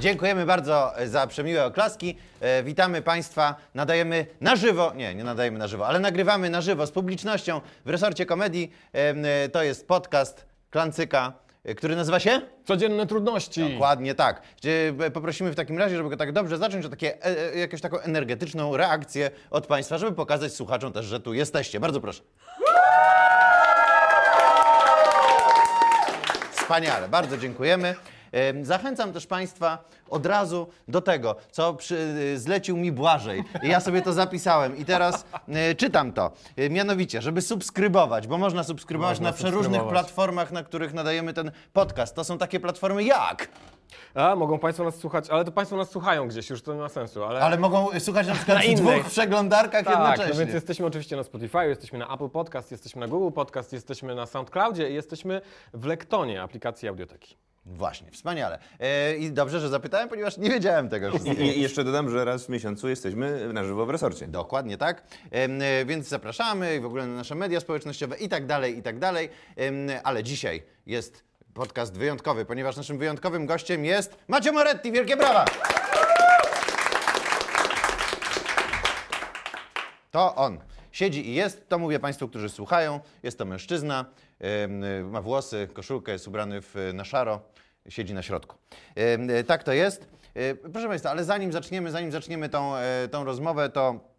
Dziękujemy bardzo za przemiłe oklaski. E, witamy Państwa. Nadajemy na żywo, nie, nie nadajemy na żywo, ale nagrywamy na żywo z publicznością w resorcie komedii. E, To jest podcast Klancyka, e, który nazywa się? Codzienne trudności. Dokładnie tak. Gdzie, e, Poprosimy w takim razie, żeby go tak dobrze zacząć, o takie, e, e, jakąś taką energetyczną reakcję od Państwa, żeby pokazać słuchaczom też, że tu jesteście. Bardzo proszę. Wspaniale, bardzo dziękujemy. Zachęcam też Państwa od razu do tego, co przy, zlecił mi Błażej. Ja sobie to zapisałem i teraz y, czytam to. Y, Mianowicie, żeby subskrybować, bo można subskrybować Można na przeróżnych subskrybować. platformach, na których nadajemy ten podcast. To są takie platformy jak? A, mogą Państwo nas słuchać, ale to Państwo nas słuchają gdzieś, już to nie ma sensu, ale... Ale mogą słuchać na przykład Na w innych. dwóch przeglądarkach tak, jednocześnie. no więc jesteśmy oczywiście na Spotify, jesteśmy na Apple Podcast, jesteśmy na Google Podcast, jesteśmy na SoundCloudzie i jesteśmy w Lektonie, aplikacji audioteki. Właśnie, wspaniale. E, I dobrze, że zapytałem, ponieważ nie wiedziałem tego wszystkiego. I, jeszcze dodam, że raz w miesiącu jesteśmy na żywo w resorcie. Dokładnie tak. E, Więc zapraszamy i w ogóle na nasze media społecznościowe i tak dalej, i tak dalej. Ale dzisiaj jest podcast wyjątkowy, ponieważ naszym wyjątkowym gościem jest Macio Moretti. Wielkie brawa! To on. Siedzi i jest, to mówię Państwu, którzy słuchają. Jest to mężczyzna, ma włosy, koszulkę, jest ubrany w, na szaro, siedzi na środku. Y, Tak to jest. Y, Proszę Państwa, ale zanim zaczniemy, zanim zaczniemy tą, e, tą rozmowę, to e,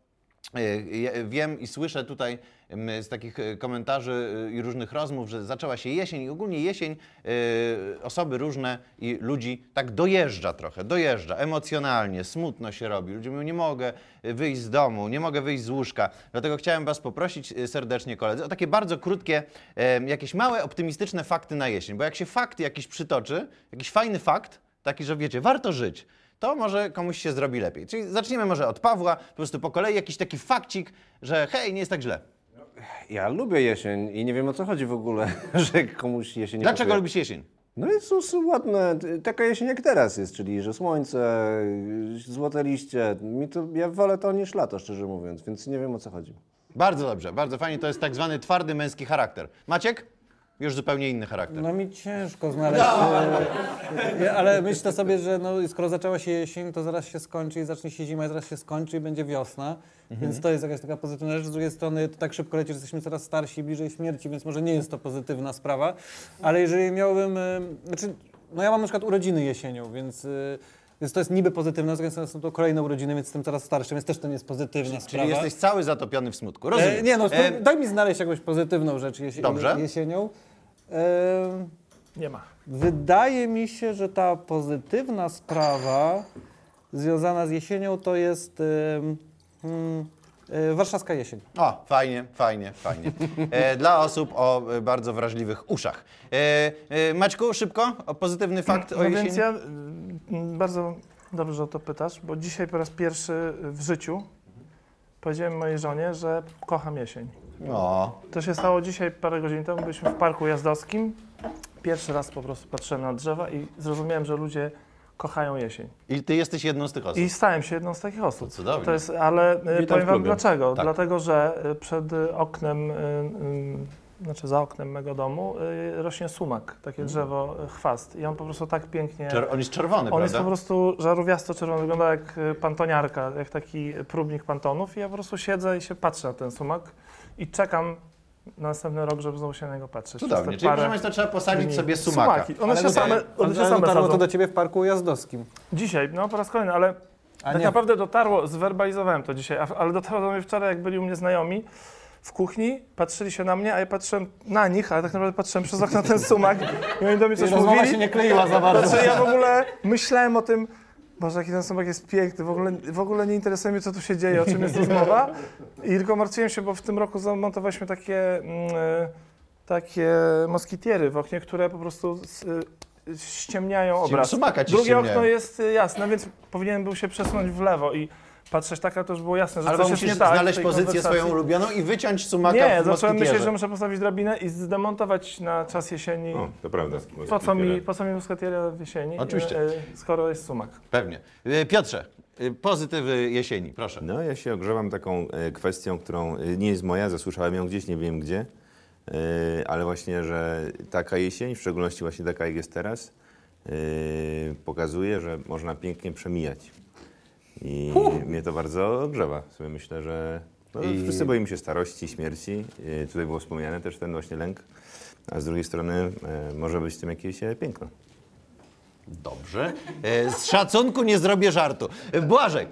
wiem i słyszę tutaj em, z takich e, komentarzy e, i różnych rozmów, że zaczęła się jesień i ogólnie jesień e, osoby różne i ludzi tak dojeżdża trochę, dojeżdża emocjonalnie, smutno się robi. Ludzie mówią, nie mogę wyjść z domu, nie mogę wyjść z łóżka. Dlatego chciałem Was poprosić e, serdecznie, koledzy, o takie bardzo krótkie, e, jakieś małe, optymistyczne fakty na jesień. Bo jak się fakt jakiś przytoczy, jakiś fajny fakt, taki, że wiecie, warto żyć, to może komuś się zrobi lepiej. Czyli zaczniemy może od Pawła, po prostu po kolei jakiś taki fakcik, że hej, nie jest tak źle. Ja lubię jesień i nie wiem o co chodzi w ogóle, że komuś jesień nie Dlaczego lubisz jesień? No jest ładne, taka jesień jak teraz jest, czyli że słońce, złote liście. Mi to, ja wolę to niż lato, szczerze mówiąc, więc nie wiem o co chodzi. Bardzo dobrze, bardzo fajnie, to jest tak zwany twardy męski charakter. Maciek? Już zupełnie inny charakter. No mi ciężko znaleźć, e, ale myślę sobie, że no, skoro zaczęła się jesień, to zaraz się skończy i zacznie się zima i zaraz się skończy i będzie wiosna, więc to jest jakaś taka pozytywna rzecz. Z drugiej strony to tak szybko leci, że jesteśmy coraz starsi i bliżej śmierci, więc może nie jest to pozytywna sprawa, ale jeżeli miałbym, e, znaczy, no ja mam na przykład urodziny jesienią, więc... e, Więc to jest niby pozytywne, strony są to kolejne urodziny, więc jestem coraz starszy, więc też to nie jest pozytywna Czyli sprawa. jesteś cały zatopiony w smutku. Rozumiem. E, nie no, E, daj mi znaleźć jakąś pozytywną rzecz jesi- Dobrze. jesienią. E, Nie ma. Wydaje mi się, że ta pozytywna sprawa związana z jesienią to jest em, mm, e, warszawska jesień. O, fajnie, fajnie, fajnie. E, dla osób o bardzo wrażliwych uszach. E, e, Maćku, szybko, o pozytywny fakt o No jesieni. więc ja bardzo dobrze że o to pytasz, bo dzisiaj po raz pierwszy w życiu powiedziałem mojej żonie, że kocham jesień. O, To się stało dzisiaj parę godzin temu, byliśmy w parku jazdowskim. Pierwszy raz po prostu patrzyłem na drzewa i zrozumiałem, że ludzie kochają jesień. i ty jesteś jedną z tych osób. I stałem się jedną z takich osób. To cudownie. To jest, ale y, Witam powiem wam dlaczego. Tak. Dlatego, że y, przed y, oknem, y, y, znaczy za oknem mego domu y, rośnie sumak, takie drzewo, y, chwast. I on po prostu tak pięknie... Czer- on jest czerwony, On prawda? jest po prostu żarówiasto czerwony, wygląda jak y, pantoniarka, jak taki próbnik pantonów i ja po prostu siedzę i się patrzę na ten sumak i czekam na następny rok, żeby znowu się na niego patrzeć. Przez Cudownie. te Czyli parę proszę Państwa, trzeba posadzić dni. sobie sumaka. Sumaki. One się Ale same, Ale one się ale same dotarło sadzą. to do ciebie w parku jazdowskim. Dzisiaj, no po raz kolejny, ale A tak nie, naprawdę dotarło, zwerbalizowałem to dzisiaj, a- ale dotarło do mnie wczoraj, jak byli u mnie znajomi w kuchni, patrzyli się na mnie, a ja patrzyłem na nich, ale tak naprawdę patrzyłem przez okno na ten sumak i oni do mnie coś rozmowa mówili. się nie kleiła za bardzo. Znaczy ja w ogóle myślałem o tym, Boże, jaki ten sumak jest piękny, w ogóle, w ogóle nie interesuje mnie, co tu się dzieje, o czym jest rozmowa. I tylko martwiłem się, bo w tym roku zamontowaliśmy takie, mm, e, takie moskitiery w oknie, które po prostu s- e, ściemniają obraz. Sumaka ci Drugie ściemniają. okno jest y, jasne, więc powinienem był się przesunąć w lewo i patrzeć tak, a to już było jasne, że Albo coś jest musisz nie tak. znaleźć pozycję swoją ulubioną i wyciąć sumaka Nie, w zacząłem myśleć, że muszę postawić drabinę i zdemontować na czas jesieni. O, to prawda. Po co mi, po co mi muskatieria w jesieni, Oczywiście. e, e, skoro jest sumak? Pewnie. E, Piotrze, e, pozytywy jesieni, proszę. No, ja się ogrzewam taką kwestią, którą nie jest moja, zasłyszałem ją gdzieś, nie wiem gdzie, ale właśnie, że taka jesień, w szczególności właśnie taka jak jest teraz, yy, pokazuje, że można pięknie przemijać. I mnie to bardzo grzewa. Sobie myślę, że no, I- wszyscy boimy się starości, śmierci. Yy, tutaj było wspomniane też ten właśnie lęk. A z drugiej strony yy, może być w tym jakieś e, piękno. Dobrze. E, Z szacunku nie zrobię żartu. E, Błażej.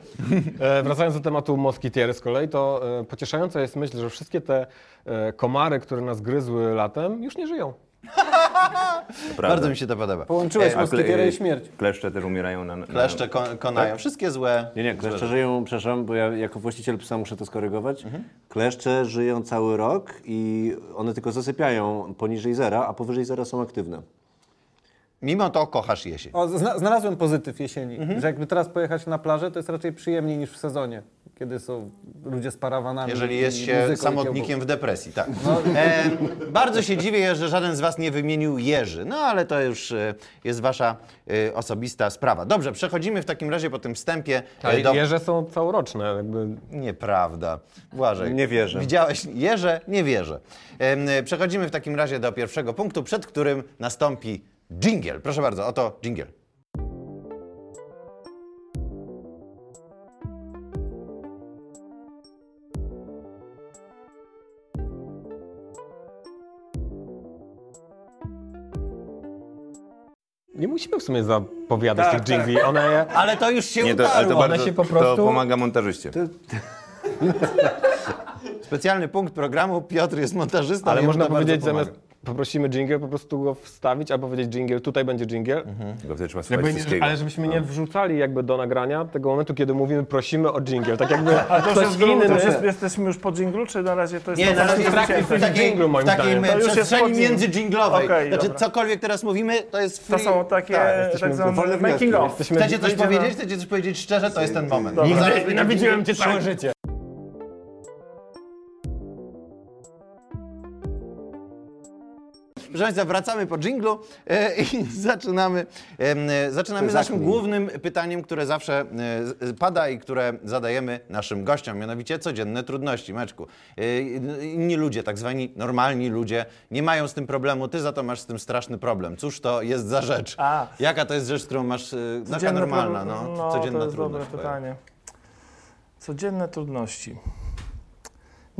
E, wracając do tematu moskitiery z kolei, to e, pocieszająca jest myśl, że wszystkie te e, komary, które nas gryzły latem, już nie żyją. Bardzo mi się to podoba. Połączyłeś moskitierę i śmierć. Kleszcze też umierają na... na Kleszcze kon- konają. Wszystkie złe. Nie, nie, kleszcze żyją, przepraszam, bo ja jako właściciel psa muszę to skorygować. Mhm. Kleszcze żyją cały rok i one tylko zasypiają poniżej zera, a powyżej zera są aktywne. Mimo to kochasz jesień. O, zna, znalazłem pozytyw jesieni, Mhm. że jakby teraz pojechać na plażę, to jest raczej przyjemniej niż w sezonie, kiedy są ludzie z parawanami. Jeżeli jest się muzyką samotnikiem w depresji, tak. E, bardzo się dziwię, że żaden z Was nie wymienił Jerzy. No ale to już e, jest Wasza e, osobista sprawa. Dobrze, przechodzimy w takim razie po tym wstępie e, do... jeże są całoroczne, jakby Nieprawda. Błażej. Nie wierzę. Widziałeś Jeże? Nie wierzę. E, Przechodzimy w takim razie do pierwszego punktu, przed którym nastąpi jingle. Proszę bardzo, oto jingle. Nie musimy w sumie zapowiadać tych jingli. One, Ale to już się Nie, to, ale to bardzo się po to prostu- pomaga montażyście. Specjalny punkt programu. Piotr jest montażystą. ale można to powiedzieć, pomaga. zamiast poprosimy jingle, po prostu go wstawić, albo powiedzieć jingle, tutaj będzie jingle. Tylko wtedy trzeba słuchać Jakby, wszystkiego. ale żebyśmy nie wrzucali jakby do nagrania tego momentu, kiedy mówimy prosimy o jingle. Tak jakby A to już ktoś jest, to inny... już jest, jesteśmy już po dżinglu, czy na razie to jest... Nie, na razie jest trakcie w takiej, freedom moim w takiej zdaniem. To już jest przestrzeni pod- międzydżinglowej. Okej, znaczy, dobra. cokolwiek teraz mówimy, to jest free. To są takie Tak, tak zwane making of. Jesteśmy Chcecie coś powiedzieć? Chcecie coś powiedzieć szczerze? To jest ten moment. Zaraz będzie nienawidziłem cię całe życie. Proszę Państwa, wracamy po dżinglu e, i zaczynamy, e, zaczynamy z naszym głównym pytaniem, które zawsze e, pada i które zadajemy naszym gościom, mianowicie codzienne trudności. Meczku, inni ludzie, tak zwani normalni ludzie, nie mają z tym problemu, ty za to masz z tym straszny problem. Cóż to jest za rzecz? A. Jaka to jest rzecz, z którą masz, taka Codzienne normalna, problem- no, codzienna to jest dobre trudność. twoja? pytanie. Codzienne trudności.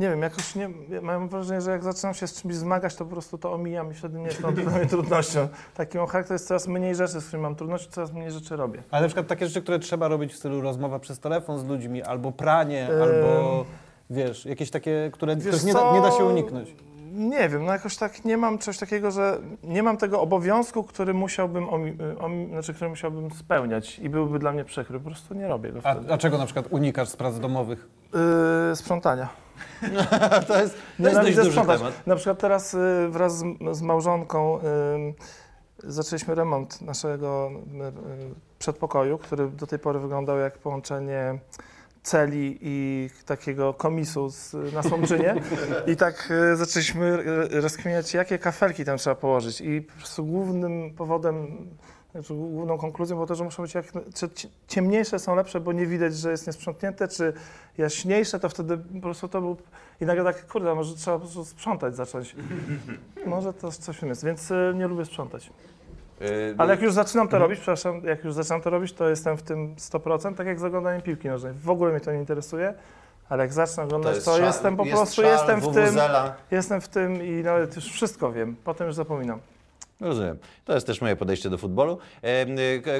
Nie wiem, jakoś nie, mam wrażenie, że jak zaczynam się z czymś zmagać, to po prostu to omijam i wtedy nie jest to mnie trudnością. Taki mam charakter, jest coraz mniej rzeczy, z którymi mam trudności, coraz mniej rzeczy robię. Ale na przykład takie rzeczy, które trzeba robić w stylu rozmowa przez telefon z ludźmi, albo pranie, albo wiesz, jakieś takie, które Wiesz nie, da, nie da się uniknąć. Nie wiem, no jakoś tak nie mam czegoś takiego, że nie mam tego obowiązku, który musiałbym, omi, znaczy, który musiałbym spełniać i byłby dla mnie przykry. Po prostu nie robię go wtedy. a czego na przykład unikasz z prac domowych? Yy, sprzątania. To jest, to jest dość duży sprzątać. temat. Na przykład teraz y, wraz z, z małżonką y, zaczęliśmy remont naszego y, y, przedpokoju, który do tej pory wyglądał jak połączenie celi i takiego komisu z, na Słomczynie. I tak y, zaczęliśmy y, rozkminiać, jakie kafelki tam trzeba położyć. I po prostu głównym powodem, znaczy główną konkluzją było to, że muszą być jak, czy ci- ciemniejsze są lepsze, bo nie widać, że jest niesprzątnięte, czy jaśniejsze, to wtedy po prostu to był... I nagle tak, kurde, może trzeba po prostu sprzątać zacząć. Może to coś w tym jest, więc y, nie lubię sprzątać. Y, Ale jak już zaczynam to robić, przepraszam, jak już zaczynam to robić, to jestem w tym 100%, tak jak z oglądaniem piłki nożnej. W ogóle mnie to nie interesuje, ale jak zacznę oglądać, to, szal- jestem po jest prostu, szal, jestem w tym, jestem w tym i nawet już wszystko wiem, potem już zapominam. Rozumiem. To jest też moje podejście do futbolu.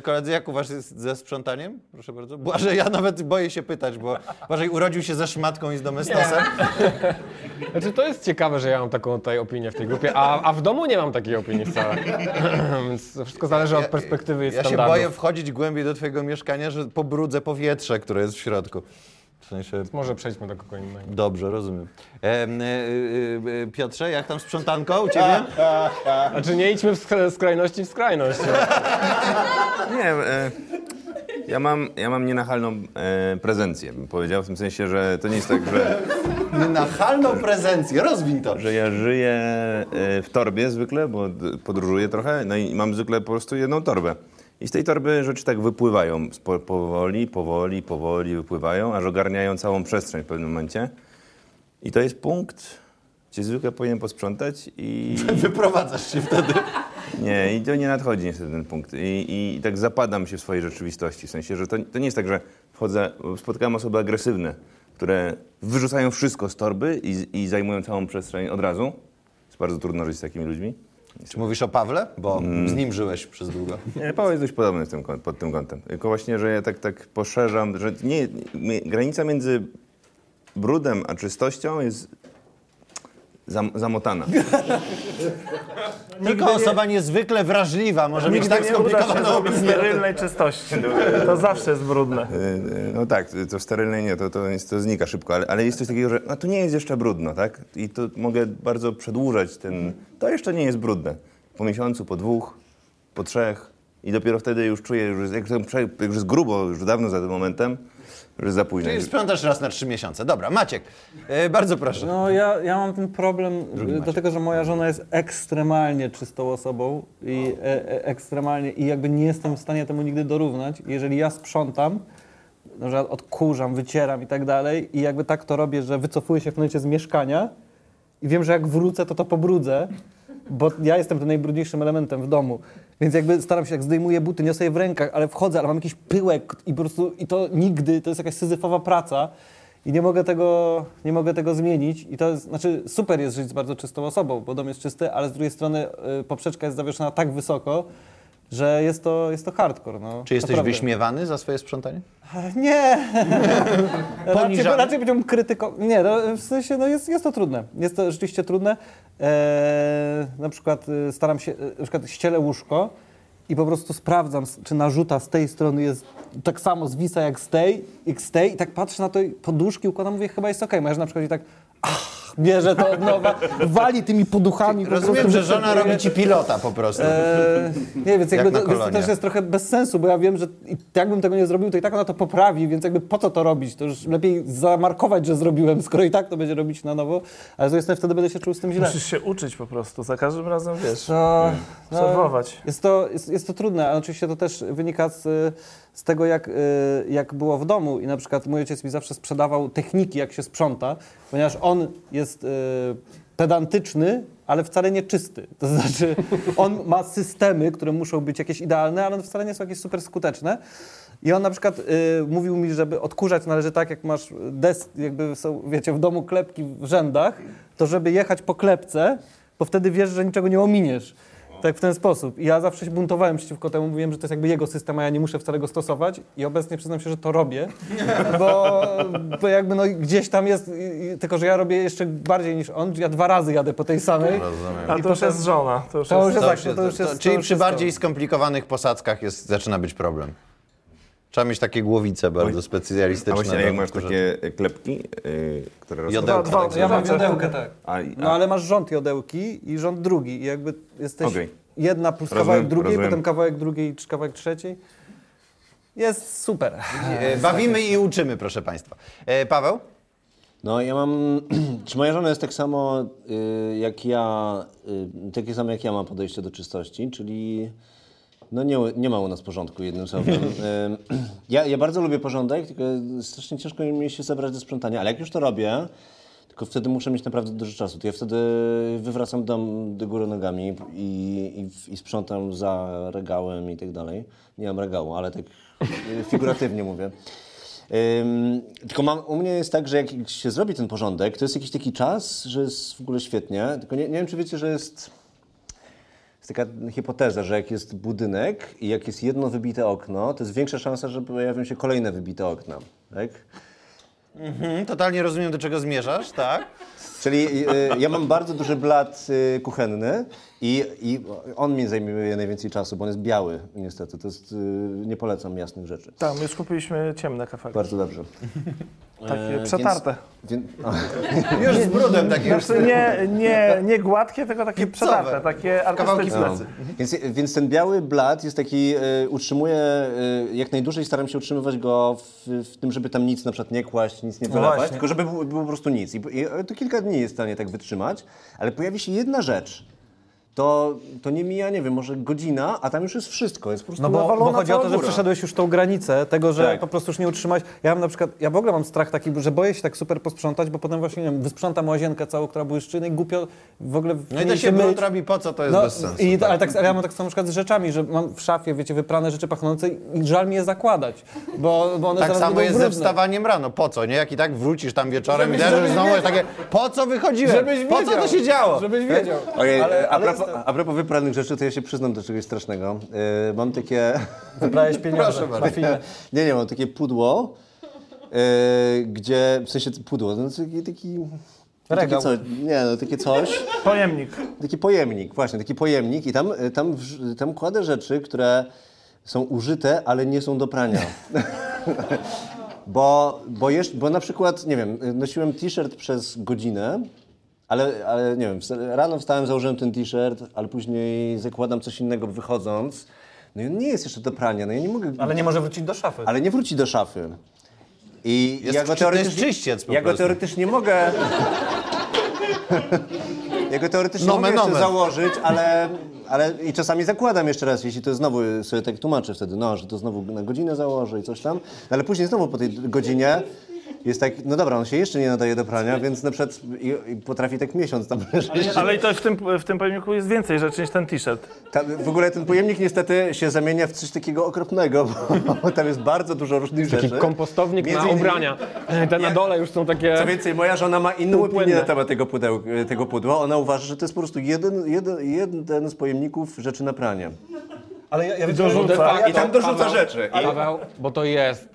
Koledzy, jak u was jest ze sprzątaniem? Proszę bardzo. Błażej, ja nawet boję się pytać, bo Błażej urodził się ze szmatką i z domestosem. Znaczy to jest ciekawe, że ja mam taką tutaj opinię w tej grupie, a, a w domu nie mam takiej opinii wcale. Więc to wszystko zależy od perspektywy i Ja się standardów. boję wchodzić głębiej do twojego mieszkania, że pobrudzę powietrze, które jest w środku. W sensie... Może przejdźmy do kogo innego. Dobrze, rozumiem. E, y, y, Piotrze, jak tam sprzątanko u ciebie? Znaczy nie idźmy w sk- skrajności w skrajność. Nie, e, ja mam, ja mam nienachalną e, prezencję, bym powiedział, w tym sensie, że to nie jest tak, że, Nachalną prezencję, rozwin to. że ja żyję e, w torbie zwykle, bo d- podróżuję trochę, no i mam zwykle po prostu jedną torbę. I z tej torby rzeczy tak wypływają, powoli, powoli, powoli wypływają, aż ogarniają całą przestrzeń w pewnym momencie. I to jest punkt, gdzie zwykle powinien posprzątać i... Wyprowadzasz się wtedy. Nie, i to nie nadchodzi niestety ten punkt. I, I tak zapadam się w swojej rzeczywistości. W sensie, że to, to nie jest tak, że wchodzę, spotkałem osoby agresywne, które wyrzucają wszystko z torby i, i zajmują całą przestrzeń od razu. Jest bardzo trudno żyć z takimi ludźmi. Czy mówisz o Pawle? Bo z nim żyłeś przez długo. Nie, Paweł jest dość podobny tym, pod tym kątem. Tylko właśnie, że ja tak, tak poszerzam, że nie, nie, granica między brudem a czystością jest zam, zamotana. Tylko osoba niezwykle wrażliwa może mieć Nigdy tak nie uda się skomplikowaną zrobić opinię. sterylnej czystości. To zawsze jest brudne. Y, y, No tak, to sterylne nie, to, to, jest, to znika szybko, ale, ale jest coś takiego, że no, to nie jest jeszcze brudno, tak? I to mogę bardzo przedłużać ten... To jeszcze nie jest brudne. Po miesiącu, po dwóch, po trzech i dopiero wtedy już czuję, że jak, jak już jest grubo, już dawno za tym momentem, że jest za późno. Czyli sprzątasz raz na trzy miesiące. Dobra, Maciek, e, bardzo proszę. No ja, ja mam ten problem, y, dlatego że moja żona jest ekstremalnie czystą osobą i e, e, ekstremalnie i jakby nie jestem w stanie temu nigdy dorównać. Jeżeli ja sprzątam, przykład odkurzam, wycieram i tak dalej i jakby tak to robię, że wycofuję się w momencie z mieszkania i wiem, że jak wrócę, to to pobrudzę, bo ja jestem tym najbrudniejszym elementem w domu. Więc jakby staram się, jak zdejmuję buty, niosę je w rękach, ale wchodzę, ale mam jakiś pyłek i po prostu, i to nigdy, to jest jakaś syzyfowa praca i nie mogę tego, nie mogę tego zmienić. I to jest, znaczy super jest żyć z bardzo czystą osobą, bo dom jest czysty, ale z drugiej strony y, poprzeczka jest zawieszona tak wysoko, że jest to, jest to hardcore. No. Czy jesteś Naprawdę. wyśmiewany za swoje sprzątanie? Nie. raczej, raczej powiedziałbym krytyką. Nie, no, w sensie no jest, jest to trudne. Jest to rzeczywiście trudne. Eee, na przykład y, staram się, y, na przykład ścielę łóżko i po prostu sprawdzam, czy narzuta z tej strony jest tak samo zwisa jak z tej, jak z tej i tak patrzę na to i poduszki układam, mówię, chyba jest okej. Moja żona na przykład i tak ach, bierze to od nowa, wali tymi poduchami. po Rozumiem, prostu że żona robi ci pilota po prostu. Eee, nie, więc jakby na to, więc to też jest trochę bez sensu, bo ja wiem, że jakbym tego nie zrobił, to i tak ona to poprawi, więc jakby po co to robić? To już lepiej zamarkować, że zrobiłem, skoro i tak to będzie robić na nowo, ale z drugiej strony wtedy będę się czuł z tym źle. Musisz się uczyć po prostu. Za każdym razem wiesz. No, Obserwować. jest, to, jest, jest to trudne, ale oczywiście to też wynika z, z tego, jak, y, jak było w domu i na przykład mój ojciec mi zawsze sprzedawał techniki, jak się sprząta, ponieważ on jest y, pedantyczny, ale wcale nie czysty. To znaczy, on ma systemy, które muszą być jakieś idealne, ale one wcale nie są jakieś super skuteczne. I on na przykład y, mówił mi, żeby odkurzać należy tak, jak masz des, jakby są, wiecie, w domu klepki w rzędach, to żeby jechać po klepce, bo wtedy wiesz, że niczego nie ominiesz. Tak w ten sposób. I ja zawsze się buntowałem przeciwko temu, mówiłem, że to jest jakby jego system, a ja nie muszę wcale go stosować i obecnie przyznam się, że to robię, bo, bo jakby no gdzieś tam jest, i- i- tylko że ja robię jeszcze bardziej niż on, ja dwa razy jadę po tej samej. Ale to już jest żona. To już To już jest... jest To tak, już jest- to już jest... czyli to już przy jest to. bardziej skomplikowanych posadzkach jest, zaczyna być problem. Trzeba mieć takie głowice bardzo A specjalistyczne. właśnie, do jak masz takie klepki, yy, które. Jodełka. Dwa- tak dwa- Ja mam Znaczy- iodełkę, tak. A, a, No ale masz rząd jodełki i rząd drugi i jakby jesteś Okej. jedna plus Rozumiem, kawałek drugiej, rozumiem. potem kawałek drugiej czy kawałek trzeciej. Jest super. E, Bawimy i uczymy, proszę Państwa. E, Paweł? No ja mam, czy moja żona jest tak samo y, jak ja, y, takie samo jak ja mam podejście do czystości, czyli no nie, nie ma u nas porządku jednym słowem. Ja, ja bardzo lubię porządek, tylko strasznie ciężko mi się zebrać do sprzątania, ale jak już to robię, tylko wtedy muszę mieć naprawdę dużo czasu. To ja wtedy wywracam dom do góry nogami i, i, i sprzątam za regałem i tak dalej. Nie mam regału, ale tak y, figuratywnie mówię. Ym, tylko mam, u mnie jest tak, że jak się zrobi ten porządek, to jest jakiś taki czas, że jest w ogóle świetnie. Tylko nie, nie wiem, czy wiecie, że jest taka hipoteza, że jak jest budynek i jak jest jedno wybite okno, to jest większa szansa, że pojawią się kolejne wybite okna. Tak? Mhm, totalnie rozumiem, do czego zmierzasz, tak? Czyli y, ja mam bardzo duży blat y, kuchenny i, i on mi zajmuje najwięcej czasu, bo on jest biały niestety. To jest, y, nie polecam jasnych rzeczy. Tam już kupiliśmy ciemne kafelki. Bardzo dobrze. Takie E, przetarte. Więc, więc, Już z brudem takim. już- Znaczy nie, nie, nie gładkie, tylko takie Gipsowe. przetarte, takie Kawałki artystyczne. plecy. Więc, więc ten biały blat jest taki, y, utrzymuję, y, jak najdłużej staram się utrzymywać go w, w tym, żeby tam nic na przykład nie kłaść, nic nie wylewać, właśnie. tylko żeby było, było po prostu nic. I, I to kilka dni jest w stanie tak wytrzymać, ale pojawi się jedna rzecz. To, to nie mija, nie wiem, może godzina, a tam już jest wszystko. Jest po prostu No bo, bo chodzi o to, że góra. przeszedłeś już tą granicę tego, że Tak. po prostu już nie utrzymałeś. Ja mam na przykład, ja w ogóle mam strach taki, że boję się tak super posprzątać, bo potem właśnie, nie wiem, wysprzątam łazienkę całą, która błyszczy, no i głupio w ogóle w No i to się myć. brud robi, po co to jest No, bez sensu. i, tak. ale, tak, ale ja mam tak samo na przykład z rzeczami, że mam w szafie, wiecie, wyprane rzeczy pachnące i żal mi je zakładać, bo, bo one Tak samo jest ze brudne. wstawaniem rano. Po co, nie? Jak i tak wrócisz tam wieczorem i też znowu jest takie, po co wychodziłem? Żebyś po co to wiedział. się działo? Żebyś wiedział. Ojej, Ale- a, ale propos, a propos wypranych rzeczy, to ja się przyznam do czegoś strasznego. Yy, mam takie... Wybrałeś pieniądze Proszę bardzo. Nie, nie, mam takie pudło, yy, gdzie, w sensie pudło, no taki... taki takie Regał. coś, nie, no takie coś, Pojemnik. taki pojemnik, właśnie, taki pojemnik i tam, y, tam, tam kładę rzeczy, które są użyte, ale nie są do prania. bo, bo, jeszcze, bo na przykład, nie wiem, nosiłem t-shirt przez godzinę, ale, ale nie wiem, rano wstałem, założyłem ten t-shirt, ale później zakładam coś innego wychodząc. No i on nie jest jeszcze do prania, no ja nie mogę... Ale nie może wrócić do szafy. Ale nie wróci do szafy. I Jest ja go teoretycznie, czyściec po ja go teoretycznie mogę. ja go teoretycznie Nomen mogę jeszcze założyć, ale, ale i czasami zakładam jeszcze raz, jeśli to znowu sobie tak tłumaczę wtedy, no, że to znowu na godzinę założę i coś tam. No, ale później znowu po tej godzinie jest tak, no dobra, on się jeszcze nie nadaje do prania, więc na przykład i, i potrafi tak miesiąc tam leżeć. Ale i to w tym, w tym pojemniku jest więcej rzeczy niż ten t-shirt. Tam, w ogóle ten pojemnik niestety się zamienia w coś takiego okropnego, bo tam jest bardzo dużo różnych Taki rzeczy. kompostownik Między na innymi- ubrania. Te na dole już są takie... Co więcej, moja żona ma inną opinię Półpłynne. na temat tego, pudeł, tego pudła. Ona uważa, że to jest po prostu jeden, jeden, jeden z pojemników rzeczy na pranie. Ale ja, ja Dorzuca. I tam dorzuca rzeczy. I Paweł, bo to jest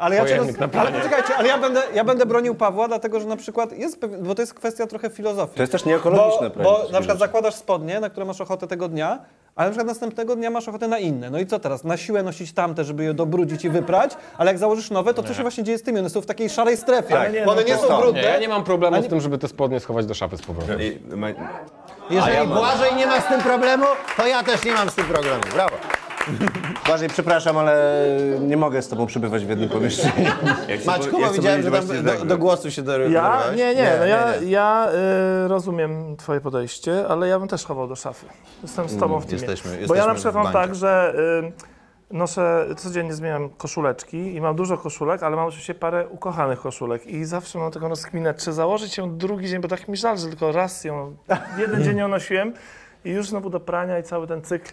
Ale ja na ale poczekajcie, ale ja będę, ja będę bronił Pawła, dlatego że na przykład jest, pewien- bo to jest kwestia trochę filozofii. To jest też nieekologiczne Bo, prawie bo na przykład rzeczy. zakładasz spodnie, na które masz ochotę tego dnia, ale na przykład następnego dnia masz ochotę na inne. No i co teraz? Na siłę nosić tamte, żeby je dobrudzić i wyprać, ale jak założysz nowe, to co się właśnie dzieje z tymi? One są w takiej szarej strefie, Tak. bo one nie są Nie, brudne. ja nie mam problemu z tym, żeby te spodnie schować do szafy z powrotem. I, ma, Jeżeli Błażej nie ma z tym problemu, to ja też nie mam z tym problemu. Brawo. Błażej, przepraszam, ale nie mogę z tobą przebywać w jednym pomieszczeniu. jak chcę Maćku, bo ja chcę widziałem, że powiedzieć tam właśnie do, tak, do głosu się Ja? dorywałeś. Nie, nie, no ja, ja y, rozumiem twoje podejście, ale ja bym też chował do szafy. Jestem z tobą w tym. jesteśmy- Bo ja jesteśmy na przykład w mam bandzie. tak, że y, noszę, codziennie zmieniam koszuleczki i mam dużo koszulek, ale mam oczywiście parę ukochanych koszulek i zawsze mam taką rozkminę, czy założyć ją drugi dzień, bo tak mi żal, że tylko raz ją, jeden dzień ją nosiłem i już znowu do prania i cały ten cykl.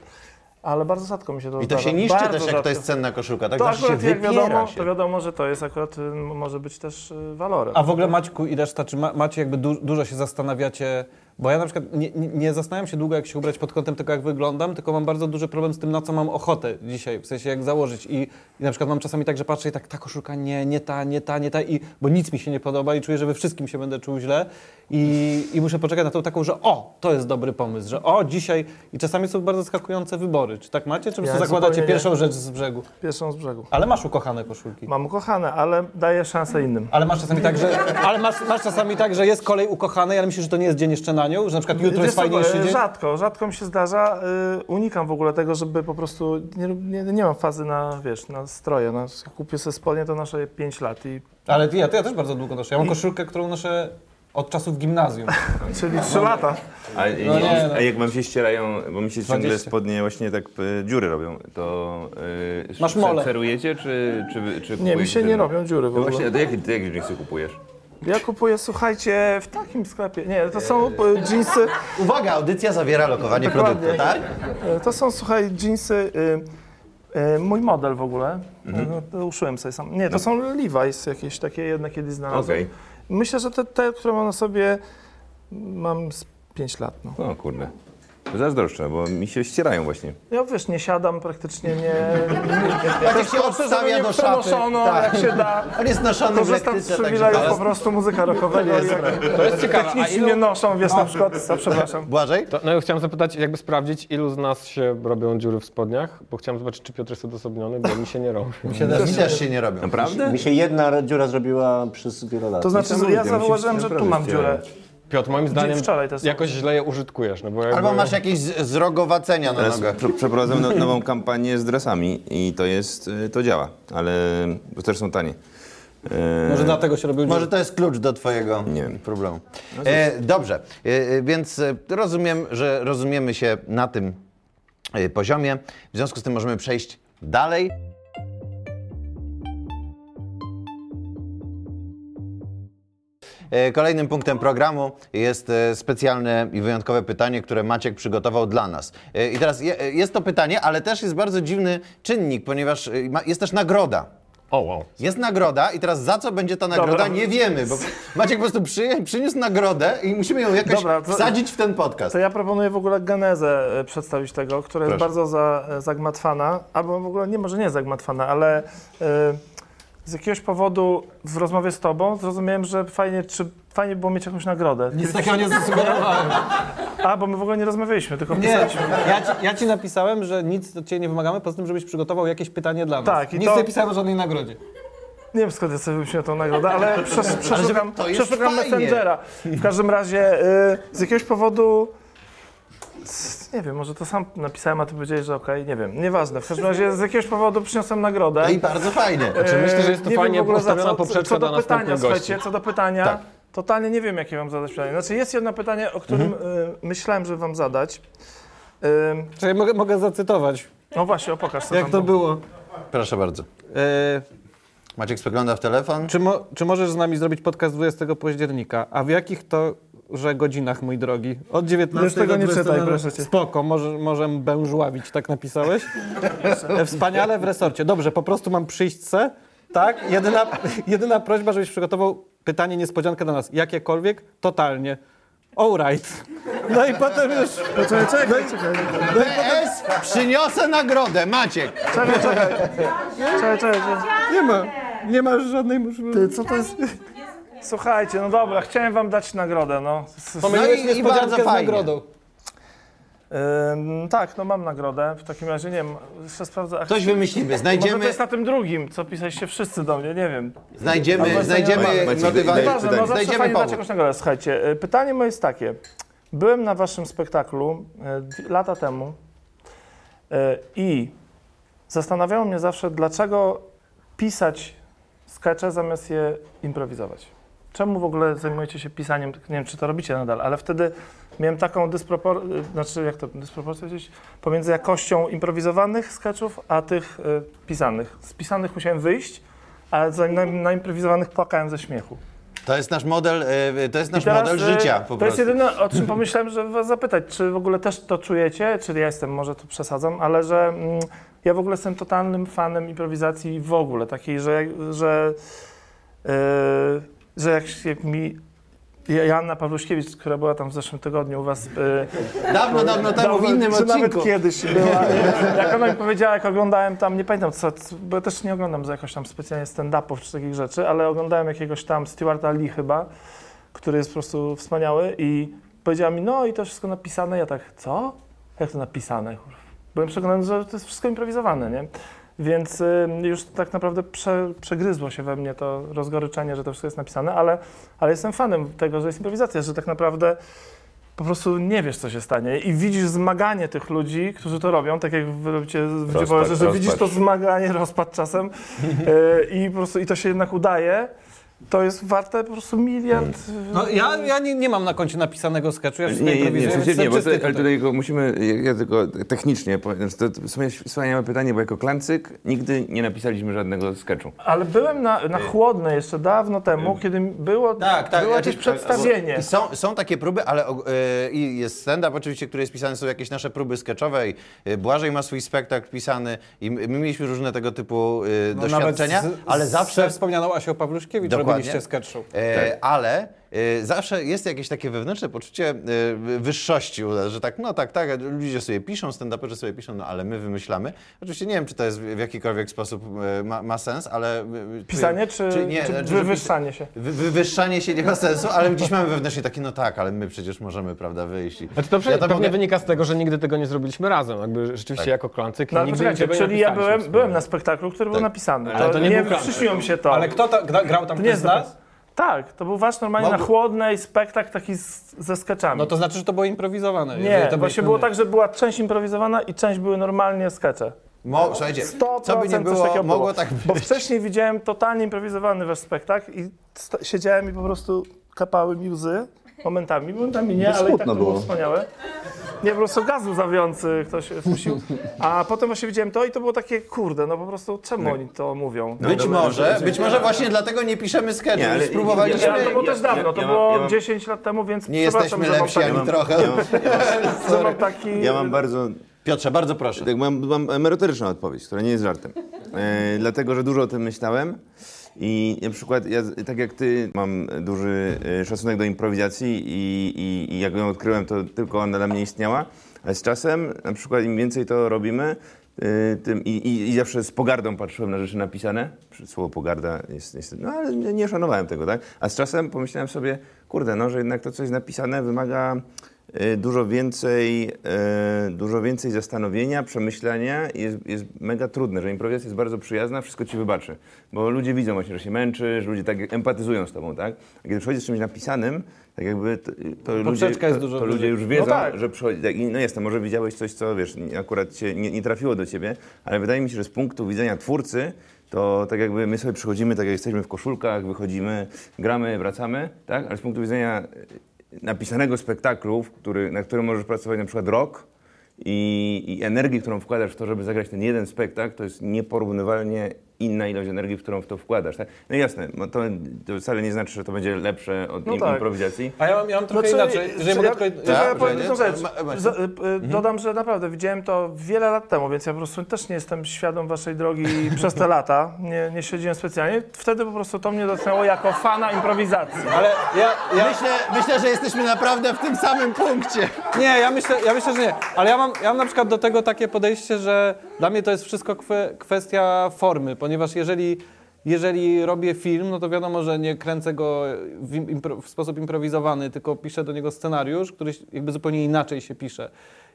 Ale bardzo rzadko mi się to I to zdarza. się niszczy Bardzo też, jak to rzadko. jest cenna koszulka. Tak To zawsze się akurat jak wiadomo, się. to wiadomo, że to jest akurat, y, może być też y, walorem. A w ogóle Maćku i reszta, czy ma, macie jakby du, dużo się zastanawiacie, bo ja na przykład nie, nie, zastanawiam się długo, jak się ubrać pod kątem tego, jak wyglądam, tylko mam bardzo duży problem z tym, na co mam ochotę dzisiaj, w sensie jak założyć i, i na przykład mam czasami tak, że patrzę i tak, ta koszulka nie, nie ta, nie ta, nie ta, i, bo nic mi się nie podoba i czuję, że we wszystkim się będę czuł źle i, i muszę poczekać na tą taką, że o, to jest dobry pomysł, że o, dzisiaj i czasami są bardzo zaskakujące wybory. Czy tak macie, czy Ja zakładacie nie. pierwszą rzecz z brzegu? Pierwszą z brzegu. Ale masz ukochane koszulki. Mam ukochane, ale daję szansę innym. Ale masz czasami tak, że, ale masz, masz czasami tak, że jest kolej ukochanej, ale myślisz, że to nie jest dzień jeszcze na nią? Że na przykład jutro jest fajniejszy e, dzień? Rzadko, rzadko mi się zdarza. y, unikam w ogóle tego, żeby po prostu. Nie, nie, nie mam fazy na, wiesz, na stroje. No, jak kupię sobie spodnie, to noszę je 5 lat. I, Ale ja, ja też bardzo długo noszę. Ja mam koszulkę, którą noszę od czasów gimnazjum. czyli 3 lata. A, No nie, no. a jak wam się ścierają, bo mi się ciągle 20. spodnie właśnie tak e, dziury robią, to e, Masz mole. ferujecie, czy, czy, czy Nie, mi się nie robią dziury w No ogóle. właśnie, a to jakie jeansy kupujesz? Ja kupuję, słuchajcie, w takim sklepie. Nie, to są e, dżinsy. Uwaga, audycja zawiera lokowanie Dokładnie. produktu, tak? e, To są, słuchaj, dżinsy. y, y, Mój model w ogóle. Mhm. No, to uszyłem sobie sam. Nie, to są Levi's jakieś takie jedne kiedyś znalazłem. Okej. Myślę, że te, te, które mam na sobie, mam z 5 lat. No. O kurde. To zazdroszczę, bo mi się ścierają właśnie. Ja wiesz, nie siadam praktycznie, nie. Tak jak się odstawia do szafy. Przenoszono, Tak. jak się da. On jest noszony w Korzystam z po prostu muzyka rockowego. i jak To jest ciekawe. A technicznie ilu, noszą, wiesz, na przykład, to przepraszam. Błażej? to, no ja chciałem zapytać, jakby sprawdzić, ilu z nas się robią dziury w spodniach, bo chciałem zobaczyć, czy Piotr jest odosobniony, bo mi się nie robi. Mi też się nie robią. Naprawdę? Mi się jedna dziura zrobiła przez wiele lat. To znaczy, ja mi się założyłem, że tu mam dziurę. Piotr, moim zdaniem wczoraj też jakoś źle je użytkujesz, no bo jakby... Albo masz jakieś z- zrogowacenia na Teraz nogach. prze- przeprowadzam no, nową kampanię z dresami i to jest, y, to działa, ale bo też są tanie. E, Może dlatego się robił Może to jest klucz do twojego Nie wiem. problemu. E, dobrze, e, e, więc e, rozumiem, że rozumiemy się na tym e, poziomie. W związku z tym możemy przejść dalej. Kolejnym punktem programu jest e, specjalne i wyjątkowe pytanie, które Maciek przygotował dla nas. E, I teraz je- e, jest to pytanie, ale też jest bardzo dziwny czynnik, ponieważ e, jest też nagroda. O, wow. Jest nagroda i teraz za co będzie ta nagroda, Dobra. nie wiemy, bo Maciek po prostu przy, przyniósł nagrodę i musimy ją jakoś Dobra, to- wsadzić w ten podcast. To ja proponuję w ogóle genezę e, przedstawić tego, która jest Proszę. bardzo za, e, zagmatwana, albo w ogóle nie, może nie zagmatwana, ale e, z jakiegoś powodu w rozmowie z tobą zrozumiałem, że fajnie, czy fajnie było mieć jakąś nagrodę. Nic takiego nie zasugerowałem. A, bo my w ogóle nie rozmawialiśmy, tylko Nie, pisaliśmy. ja ci, ja ci napisałem, że nic od ciebie nie wymagamy, poza tym, żebyś przygotował jakieś pytanie dla nas. Tak, i nic to- nie pisałem o żadnej nagrodzie. Nie wiem skąd ja sobie wymyśliłem tą nagrodę, ale przesz, przeszukam, to jest przeszukam. Messengera. W każdym razie y, z jakiegoś powodu nie wiem, może to sam napisałem, a ty powiedziałeś, że okej, nie wiem, nieważne. W każdym razie z jakiegoś powodu przyniosłem nagrodę. No i bardzo fajnie. Znaczy, myślę, że jest to Nie wiem fajnie w ogóle za postawiona co. poprzeczka co do dla pytania, następnych gości. słuchajcie, co do pytania, Tak. totalnie nie wiem, jakie wam zadać pytanie. Znaczy jest jedno pytanie, o którym Mhm. y, myślałem, że wam zadać. Y, Czyli mogę, mogę zacytować, no właśnie, o pokaż jak tam to było. było. Proszę bardzo. E, Maciek spogląda w telefon. czy, mo, czy możesz z nami zrobić podcast 20 października? A w jakich to że godzinach, mój drogi? Od 19 Już tego do nie 20 czytaj, proszę cię. Spoko, może, może bężławić, tak napisałeś? E, Wspaniale w resorcie. Dobrze, po prostu mam przyjść se, tak? Jedyna, jedyna prośba, żebyś przygotował pytanie niespodziankę dla nas. Jakiekolwiek? Totalnie. Alright. No i potem już... Czekaj, czekaj, czekaj. PS przyniosę nagrodę, Maciek. Czekaj, czekaj. Czekaj, czekaj. Nie ma, nie ma żadnej możliwości. Ty, co to jest? Słuchajcie, no dobra, chciałem wam dać nagrodę, no. S- s- Pomyliłeś No i- i niespodziankę bardzo z fajnie. nagrodą. Ym, tak, no mam nagrodę. W takim razie, nie wiem, jeszcze sprawdzę. Ach, Coś wymyślimy. Może Znajdziemy, to jest na tym drugim, co pisaliście wszyscy do mnie, nie wiem. znajdziemy, Albo znajdziemy Maciek, daj- Ważne, no zawsze Znajdziemy fajnie dać powód. jakąś nagrodę. Słuchajcie, y, pytanie moje jest takie. Byłem na waszym spektaklu y, lata temu y, i zastanawiało mnie zawsze, dlaczego pisać skecze zamiast je improwizować. Czemu w ogóle zajmujecie się pisaniem, nie wiem czy to robicie nadal, ale wtedy miałem taką dysproporcję, znaczy jak to, dysproporcję gdzieś pomiędzy jakością improwizowanych sketchów, a tych y, pisanych. Z pisanych musiałem wyjść, a za- na, na improwizowanych płakałem ze śmiechu. To jest nasz model, e, to jest nasz teraz, model y, życia po To jest prostu. jedyne, o czym pomyślałem, żeby was zapytać, czy w ogóle też to czujecie, czy ja jestem, może tu przesadzam, ale że mm, ja w ogóle jestem totalnym fanem improwizacji w ogóle, takiej, że, że, yy, że jak, jak mi Joanna Pawluśkiewicz, która była tam w zeszłym tygodniu u was, yy, Dawno, dawno temu w innym czy nawet odcinku. kiedyś była, jak ona mi powiedziała, jak oglądałem tam, nie pamiętam co, bo ja też nie oglądam za jakoś tam specjalnie stand-upów czy takich rzeczy, ale oglądałem jakiegoś tam Stewarta Lee chyba, który jest po prostu wspaniały i powiedziała mi, no i to wszystko napisane, ja tak, co? Jak to napisane? Byłem przekonany, że to jest wszystko improwizowane, nie? Więc y, już tak naprawdę prze, przegryzło się we mnie to rozgoryczenie, że to wszystko jest napisane, ale, ale jestem fanem tego, że jest improwizacja, że tak naprawdę po prostu nie wiesz, co się stanie. I widzisz zmaganie tych ludzi, którzy to robią, tak jak wy robicie w Rozpacz, Dziwolerze, że rozpacz. widzisz to zmaganie, rozpad czasem. Y, i po prostu i to się jednak udaje, to jest warte po prostu miliard... y, No ja, ja nie, nie mam na koncie napisanego sketchu, ja wszystko Nie, nie, nie, w sensie nie, bo to, ale tutaj. musimy, ja tylko technicznie powiem, to w sumie wspaniałe pytanie, bo jako klancyk nigdy nie napisaliśmy żadnego sketchu. Ale byłem na, na chłodne jeszcze dawno temu, kiedy było, Tak, tak. było jakieś przedstawienie. Są, są takie próby, ale e, i jest stand-up oczywiście, który jest pisany, są jakieś nasze próby sketchowe i Błażej ma swój spektakl pisany i my my mieliśmy różne tego typu e, No doświadczenia, z, ale z, zawsze... Ze wspomnianą Asią Pawluszkiewicz Dokładnie. robiliście sketch show. E, Ale e, zawsze jest jakieś takie wewnętrzne poczucie e, wyższości, że tak, no tak, tak, ludzie sobie piszą, stand-uperzy sobie piszą, no ale my wymyślamy. Oczywiście nie wiem, czy to jest w jakikolwiek sposób e, ma, ma sens, ale... Pisanie czy, czy, nie, że wywyższanie się? Wy, wywyższanie się nie ma sensu, ale gdzieś mamy wewnętrznie takie, no tak, ale my przecież możemy, prawda, wyjść i... Znaczy to Ja to pewnie mogę- wynika z tego, że nigdy tego nie zrobiliśmy razem. Jakby rzeczywiście Tak. jako klancyk No nigdy nie czyli ja byłem, byłem na spektaklu, który był Tak. napisany. Ale to nie był plan. przyśniło mi się to. Ale kto ta, gra, grał tam To ktoś nie z jest nas? Tak, to był wasz normalnie na chłodnej spektakl taki z, ze skeczami. No to znaczy, że to było improwizowane. nie, to właśnie było tak, że była część improwizowana i część były normalnie skecze. Mo, słuchajcie, 100% co by nie było, mogło było. tak Bo być. wcześniej widziałem totalnie improwizowany wasz spektakl i siedziałem i po prostu kapały mi łzy. Momentami, momentami nie, ale i tak to było było. wspaniałe. Nie, po prostu gaz łzawiący ktoś puścił. A potem właśnie widziałem to i to było takie, kurde, no po prostu czemu oni to mówią? Być może, być może właśnie dlatego nie piszemy sketchu. Nie, ale- Spróbowaliśmy. Ja, to było też dawno, to ja było ja mam- 10 lat temu, więc Nie jesteśmy lepsi ani trochę. Ja mam, taki... ja mam bardzo Piotrze, bardzo proszę. Tak, mam, mam emerytoryczną odpowiedź, która nie jest żartem. E, dlatego, że dużo o tym myślałem i na przykład ja, tak jak ty, mam duży e, szacunek do improwizacji i, i, i jak ją odkryłem, to tylko ona dla mnie istniała, ale z czasem, na przykład im więcej to robimy, e, tym, i, i, zawsze z pogardą patrzyłem na rzeczy napisane. Słowo pogarda jest niestety, no ale nie, nie szanowałem tego, tak? A z czasem pomyślałem sobie, kurde, no, że jednak to, co jest napisane, wymaga dużo więcej, e, dużo więcej zastanowienia, przemyślenia jest, jest mega trudne, że improwizacja jest bardzo przyjazna, wszystko ci wybaczy. Bo ludzie widzą właśnie, że się męczysz, ludzie tak empatyzują z tobą, tak? A kiedy przychodzisz z czymś napisanym, tak jakby to, to, ludzie, to, to ludzie już wiedzą, No tak. że przychodzi. Tak, no jest, to może widziałeś coś, co wiesz, akurat cię nie, nie trafiło do ciebie, ale wydaje mi się, że z punktu widzenia twórcy, to tak jakby my sobie przychodzimy, tak jak jesteśmy w koszulkach, wychodzimy, gramy, wracamy, tak? Ale z punktu widzenia e, napisanego spektaklu, który, na którym możesz pracować na przykład rok i, i energii, którą wkładasz w to, żeby zagrać ten jeden spektakl, to jest nieporównywalnie inna ilość energii, w którą w to wkładasz. Tak? No jasne, no to, to wcale nie znaczy, że to będzie lepsze od No im, tak. improwizacji. A ja mam, ja mam trochę Znaczy, inaczej. Jeżeli ja, mogę ja, tylko... ja, Tak, powiem Za- y, y, Dodam, że naprawdę widziałem to wiele lat temu, więc ja po prostu też nie jestem świadom waszej drogi przez te lata. Nie, nie śledziłem specjalnie. Wtedy po prostu to mnie dotknęło jako fana improwizacji. Ale ja, ja, Myślę, myślę, że jesteśmy naprawdę w tym samym punkcie. Nie, ja myślę, ja myślę, że nie. Ale ja mam, ja mam na przykład do tego takie podejście, że dla mnie to jest wszystko kwe, kwestia formy, ponieważ jeżeli, jeżeli robię film, no to wiadomo, że nie kręcę go w, impro, w sposób improwizowany, tylko piszę do niego scenariusz, który jakby zupełnie inaczej się pisze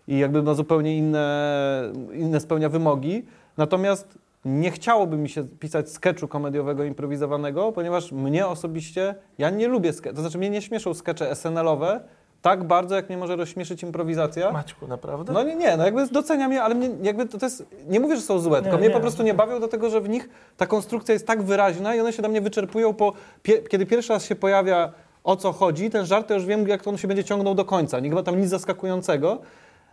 i jakby ma zupełnie inne, inne spełnia wymogi. Natomiast nie chciałoby mi się pisać sketchu komediowego improwizowanego, ponieważ mnie osobiście, ja nie lubię, ske- to znaczy mnie nie śmieszą skecze SNL-owe, tak bardzo, jak mnie może rozśmieszyć improwizacja. Maćku, naprawdę? No nie, nie, no jakby doceniam je, ale mnie, jakby to, to jest, nie mówię, że są złe, tylko Nie, mnie nie. po prostu nie bawią do tego, że w nich ta konstrukcja jest tak wyraźna i one się dla mnie wyczerpują po, pie, kiedy pierwszy raz się pojawia o co chodzi, ten żart to już wiem, jak to on się będzie ciągnął do końca, nie ma tam nic zaskakującego.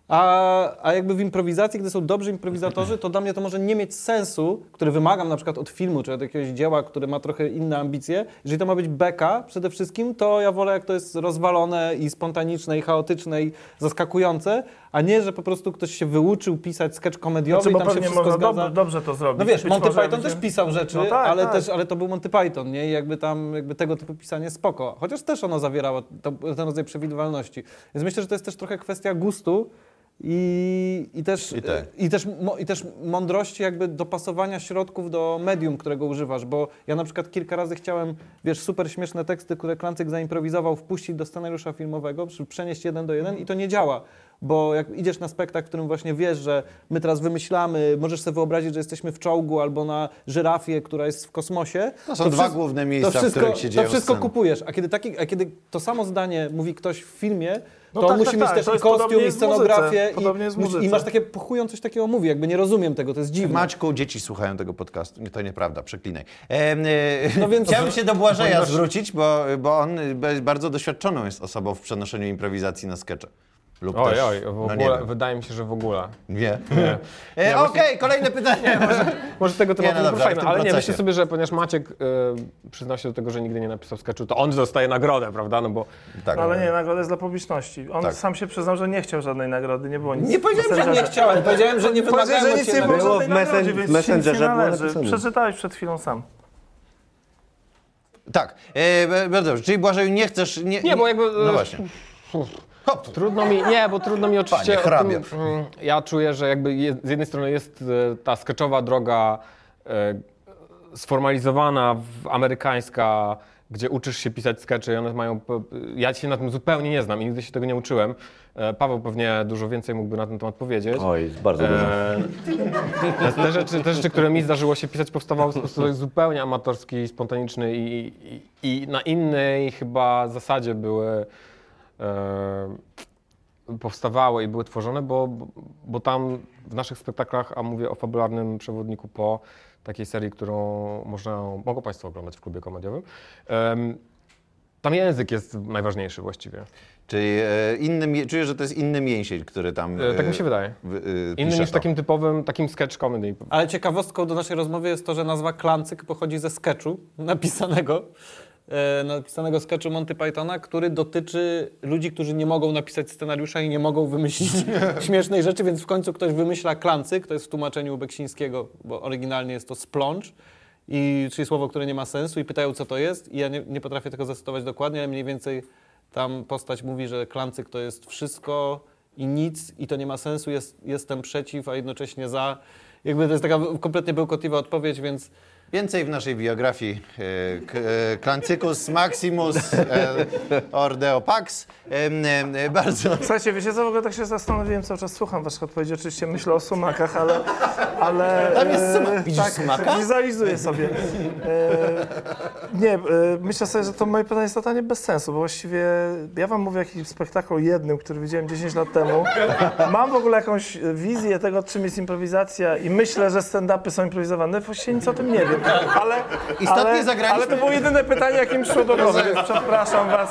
A, a jakby w improwizacji, gdy są dobrzy improwizatorzy, to dla mnie to może nie mieć sensu, który wymagam na przykład od filmu, czy od jakiegoś dzieła, które ma trochę inne ambicje. Jeżeli to ma być beka przede wszystkim, to ja wolę jak to jest rozwalone i spontaniczne i chaotyczne i zaskakujące, a nie, że po prostu ktoś się wyuczył pisać sketch komediowy Znaczy, i bo tam się wszystko zgadza. dobrze, to zrobić. No wiesz, Być Monty Python też pisał rzeczy, No tak, ale, tak. Też, ale to był Monty Python, nie? I jakby tam jakby tego typu pisanie spoko. Chociaż też ono zawierało to, ten rodzaj przewidywalności. Więc myślę, że to jest też trochę kwestia gustu i, i, też, I tak. i, też, i też mądrości jakby dopasowania środków do medium, którego używasz, bo ja na przykład kilka razy chciałem, wiesz, super śmieszne teksty, które Klancyk zaimprowizował, wpuścić do scenariusza filmowego, przenieść jeden do jeden i to nie działa, bo jak idziesz na spektakl, w którym właśnie wiesz, że my teraz wymyślamy, możesz sobie wyobrazić, że jesteśmy w czołgu albo na żyrafie, która jest w kosmosie. To są dwa wszy- główne miejsca, to w wszystko, których się dzieją To wszystko sceny. kupujesz, a kiedy, taki, a kiedy to samo zdanie mówi ktoś w filmie, No to tak, musi tak, mieć tak, też to i kostium, i scenografię i, i masz takie, pochują coś takiego mówi, jakby nie rozumiem tego, to jest dziwne. Maćku, dzieci słuchają tego podcastu. Nie, to nieprawda, przeklinaj. E, e, No więc- Chciałbym się do Błażeja zwrócić, bo, bo on bardzo doświadczoną jest osobą w przenoszeniu improwizacji na skecze. Lub Oj, też, oj, w no ogóle, nie wiem. wydaje mi się, że w ogóle. Nie. Nie. E, Okej, kolejne pytanie. Może tego Nie, tematu no nie, dobrze, ale w poruszajmy, tym ale nie, procesie. myślę sobie, że ponieważ Maciek y, przyznał się do tego, że nigdy nie napisał sketchu, to on dostaje nagrodę, prawda? No bo Tak. No, ale nie, nagroda jest dla publiczności. On Tak. sam się przyznał, że nie chciał żadnej nagrody, nie było nic. Nie powiedziałem, że nie Messengerze. chciałem, powiedziałem, że nie wymagałem że nic nie było w więc nie Messengerze należy. napisane. Przeczytałeś przed chwilą sam. Tak, e, dobrze. Czyli Błażeju nie chcesz... Nie, Nie, bo jakby, No właśnie. Trudno mi, nie, bo trudno mi oczywiście Panie o tym, mm, Ja czuję, że jakby je, z jednej strony jest e, ta sketchowa droga e, sformalizowana, w, amerykańska, gdzie uczysz się pisać skecze i one mają... p- Ja się na tym zupełnie nie znam i nigdy się tego nie uczyłem. E, Paweł pewnie dużo więcej mógłby na ten temat powiedzieć. Oj, bardzo dużo. E, te, te, rzeczy, te rzeczy, które mi zdarzyło się pisać, powstawały w sposób zupełnie amatorski, spontaniczny i, i, i na innej chyba zasadzie były. Powstawały i były tworzone, bo, bo tam w naszych spektaklach, a mówię o fabularnym przewodniku po takiej serii, którą można, mogą Państwo oglądać w klubie komediowym, tam język jest najważniejszy właściwie. Czyli e, inny, czujesz, że to jest inny mięsień, który tam... E, tak mi się wydaje. e, Inny pisze niż to. takim typowym, takim sketch comedy. Ale ciekawostką do naszej rozmowy jest to, że nazwa Klancyk pochodzi ze sketchu napisanego, napisanego sketchu Monty Pythona, który dotyczy ludzi, którzy nie mogą napisać scenariusza i nie mogą wymyślić śmiesznej rzeczy, więc w końcu ktoś wymyśla Klancyk, to jest w tłumaczeniu Beksińskiego, bo oryginalnie jest to splącz, i, czyli słowo, które nie ma sensu i pytają, co to jest i ja nie, nie potrafię tego zacytować dokładnie, ale mniej więcej tam postać mówi, że Klancyk to jest wszystko i nic i to nie ma sensu, jest, jestem przeciw, a jednocześnie za. Jakby to jest taka kompletnie bełkotliwa odpowiedź, więc Więcej w naszej biografii e, e, Klancycus Maximus e, Ordeo Pax. Bardzo... Słuchajcie, wiecie co, w ogóle tak się zastanowiłem, cały czas słucham waszych odpowiedzi, oczywiście myślę o sumakach, ale... ale Tam jest sumak. Widzisz tak, sumaka? wizualizuję sobie. Nie, myślę sobie, że to moje pytanie jest totalnie bez sensu, bo właściwie ja wam mówię o jakimś spektaklu jednym, który widziałem 10 lat temu. Mam w ogóle jakąś wizję tego, czym jest improwizacja i myślę, że stand-upy są improwizowane, właściwie nic o tym nie wiem, ale... Istotnie ale, zagraliśmy- ale to było jedyne pytanie, jakie mi przyszło do głowy, więc przepraszam was,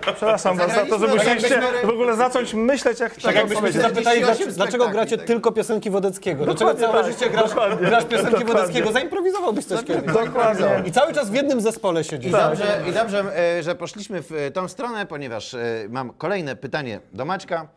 przepraszam was za to, że musieliście w ogóle zacząć myśleć, jak tak jakbyśmy się zapytali, 48 dlaczego, dlaczego gracie tak. tylko piosenki Wodeckiego? Dlaczego całe tak, życie grasz, grasz piosenki Dokładnie. Wodeckiego? Zaimprowizowałbyś coś kiedyś. Dokładnie. I cały czas w jednym zespole siedzisz. I dobrze, I dobrze e, że poszliśmy w e, tą stronę, ponieważ e, mam kolejne pytanie do Maćka.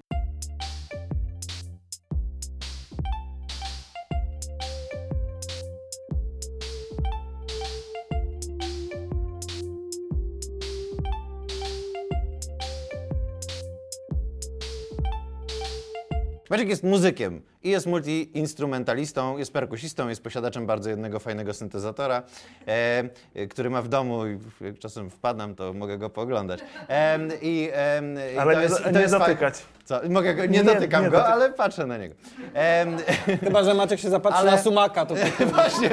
Maciek jest muzykiem i jest multiinstrumentalistą, jest perkusistą, jest posiadaczem bardzo jednego fajnego syntezatora, e, e, który ma w domu i jak czasem wpadam, to mogę go pooglądać. E, i, e, i Ale to nie, jest, i to nie jest faj- dotykać. Co? Mogę go, nie, Nie, dotykam nie go, ale patrzę na niego. E, Chyba, że Maciek się zapatrzy Ale- na sumaka, to właśnie.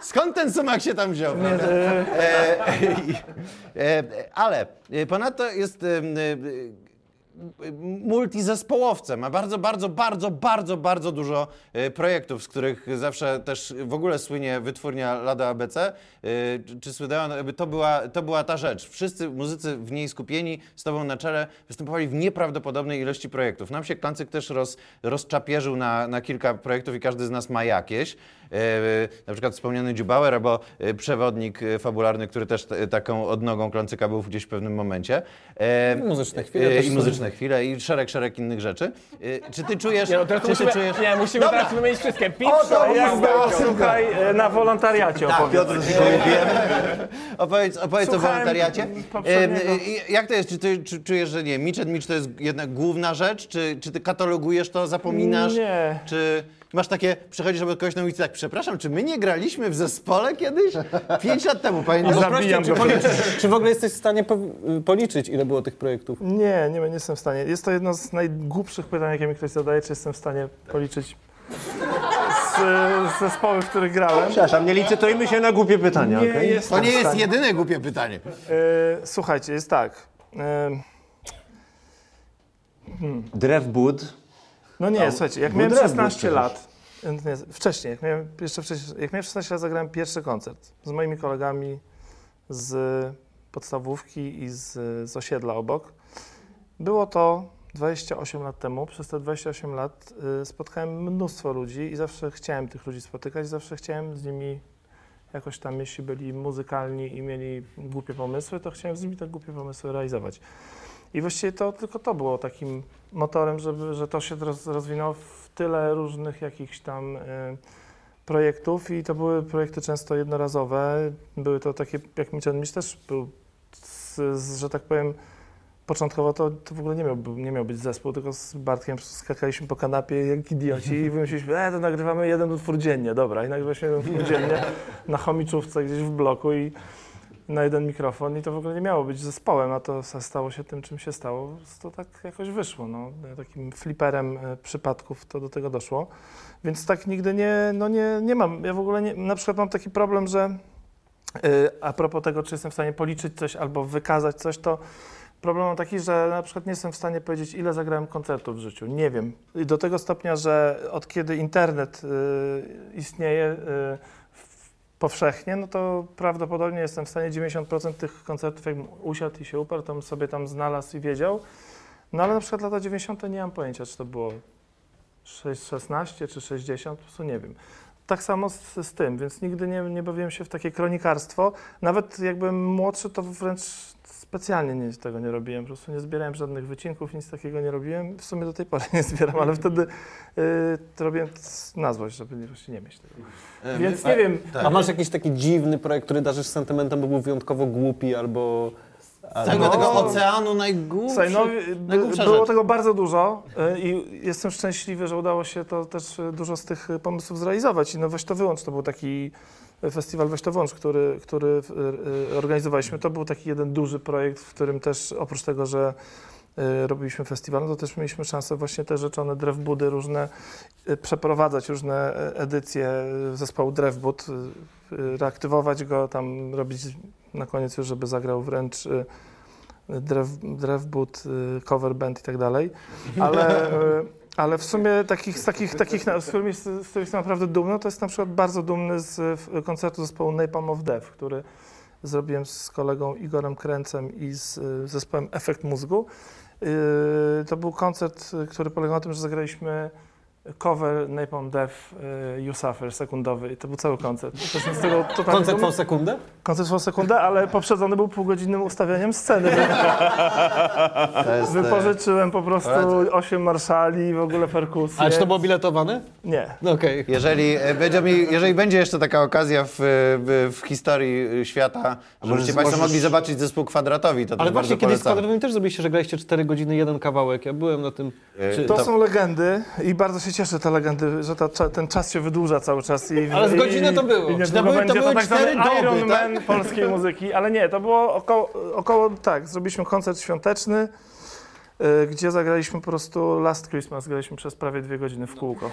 Skąd ten sumak się tam wziął? prawda? E, i- e, ale e, ponadto jest e, e, multizespołowcem, ma bardzo, bardzo, bardzo, bardzo, bardzo dużo e, projektów, z których zawsze też w ogóle słynie wytwórnia Lada ABC. E, Czy, Słydeon, jakby to była, to była ta rzecz. Wszyscy muzycy w niej skupieni, z tobą na czele, występowali w nieprawdopodobnej ilości projektów. Nam się Klancyk też roz, rozczapierzył na, na kilka projektów i każdy z nas ma jakieś. E, na przykład wspomniany Dziubauer albo e, przewodnik e, fabularny, który też taką odnogą Klancyka był gdzieś w pewnym momencie. E, Muzyczne chwile I są. muzyczne chwile i szereg, szereg innych rzeczy. Czy ty czujesz... Nie, no teraz musimy, czujesz... nie, musimy teraz wymienić wszystkie. To jak było, słuchaj, na wolontariacie opowiedz. Opowiedz, opowiedz o Słuchałem wolontariacie. poprzedniego. E, e, Jak to jest? Czy ty czy czujesz, że nie, and Mitch to jest jednak główna rzecz? Czy, czy ty katalogujesz to, zapominasz? Nie. Czy masz takie, przychodzisz obok kogoś na ulicy tak, przepraszam, czy my nie graliśmy w zespole kiedyś? Pięć lat temu, pamiętasz? Albo Zabijam czy, go. policzysz, czy w ogóle jesteś w stanie po, policzyć, ile było tych projektów? Nie, nie, nie jestem w stanie. Jest to jedno z najgłupszych pytań, jakie mi ktoś zadaje, czy jestem w stanie policzyć z, z zespoły, w których grałem. Przepraszam, nie licytujmy się na głupie pytania, Nie jestem To nie jest jedyne głupie pytanie. E, słuchajcie, jest tak. E, Drewbud. No nie, słuchajcie, jak miałem Drewno 16 przecież. lat, nie, wcześniej, jak miałem, jeszcze wcześniej, jak miałem 16 lat, zagrałem pierwszy koncert z moimi kolegami z podstawówki i z, z osiedla obok. Było to 28 lat temu. Przez te 28 lat y, spotkałem mnóstwo ludzi i zawsze chciałem tych ludzi spotykać, zawsze chciałem z nimi jakoś tam, jeśli byli muzykalni i mieli głupie pomysły, to chciałem z nimi te głupie pomysły realizować. I właściwie to tylko to było takim motorem, żeby, że to się roz, rozwinęło w tyle różnych jakichś tam y, projektów i to były projekty często jednorazowe. Były to takie, jak Mitchell Mitch też był, z, z, że tak powiem, początkowo to, to w ogóle nie miał, nie miał być zespół, tylko z Bartkiem skakaliśmy po kanapie jak idioci i wymyśliliśmy, e, to nagrywamy jeden utwór dziennie, dobra, i nagrywaliśmy jeden utwór dziennie na chomiczówce gdzieś w bloku i na jeden mikrofon i to w ogóle nie miało być zespołem, a to stało się tym, czym się stało. To tak jakoś wyszło, no. Takim fliperem e, przypadków to do tego doszło. Więc tak nigdy nie, no nie, nie mam. Ja w ogóle nie, na przykład mam taki problem, że y, a propos tego, czy jestem w stanie policzyć coś albo wykazać coś, to problem mam taki, że na przykład nie jestem w stanie powiedzieć, ile zagrałem koncertów w życiu. Nie wiem. I do tego stopnia, że od kiedy internet y, istnieje powszechnie, no to prawdopodobnie jestem w stanie 90% tych koncertów, jak usiadł i się uparł, to bym sobie tam znalazł i wiedział. No ale na przykład lata 90. nie mam pojęcia, czy to było 6, 16 czy 60, po prostu nie wiem. Tak samo z, z tym, więc nigdy nie, nie bawiłem się w takie kronikarstwo. Nawet jak byłem młodszy, to wręcz specjalnie nic tego nie robiłem. Po prostu nie zbierałem żadnych wycinków, nic takiego nie robiłem. W sumie do tej pory nie zbieram, ale wtedy y, to robiłem na złość, żeby nie- właśnie nie myśleć. E, Więc my- nie wiem, tak. A masz jakiś taki dziwny projekt, który darzysz sentymentem, bo był wyjątkowo głupi albo... Z tego, No. tego oceanu najgłupszy, Słuchaj, no, najgłupsza było rzecz. tego bardzo dużo y, i jestem szczęśliwy, że udało się to też y, dużo z tych pomysłów zrealizować. I no Weź to wyłącz, to był taki festiwal Weź to wyłącz, który, który y, y, organizowaliśmy. To był taki jeden duży projekt, w którym też oprócz tego, że y, robiliśmy festiwal, no to też mieliśmy szansę właśnie te rzeczone drewbudy różne przeprowadzać, różne edycje zespołu Drewbud, reaktywować go, tam robić na koniec już, żeby zagrał wręcz Drew, Drewbud, y, cover band i tak dalej, ale, y, ale w sumie takich, z takich, takich z, których, z jestem naprawdę dumny, to jest na przykład bardzo dumny z koncertu zespołu Napalm of Death, który zrobiłem z kolegą Igorem Kręcem i z y, zespołem Efekt Mózgu. To był koncert, który polegał na tym, że zagraliśmy cover Napalm Death y, You Suffer sekundowy i to był cały koncert. I Też z tego totalnie Koncert po sekundę? Koncert trwał sekundę, ale poprzedzony był półgodzinnym ustawianiem sceny. Jest, e, Wypożyczyłem po prostu osiem marszali, w ogóle perkusję. Ale czy to było biletowane? Nie. No okej. Jeżeli e, będzie, mi, jeżeli będzie jeszcze taka okazja w, w, historii świata, żebyście Państwo możesz- mogli zobaczyć zespół kwadratowi, to Ale właśnie kiedyś z kwadratowym też zrobiliście, że graliście 4 godziny, jeden kawałek. Ja byłem na tym. E, Czy, To, To- są legendy i bardzo się cieszę te legendy, że ta, ten czas się wydłuża cały czas. I, Ale w i- godzinę to było. I to były- to były tak cztery doby, Iron tak? Man polskiej muzyki, ale nie, to było około, około tak, zrobiliśmy koncert świąteczny, gdzie zagraliśmy po prostu Last Christmas, graliśmy przez prawie dwie godziny w kółko.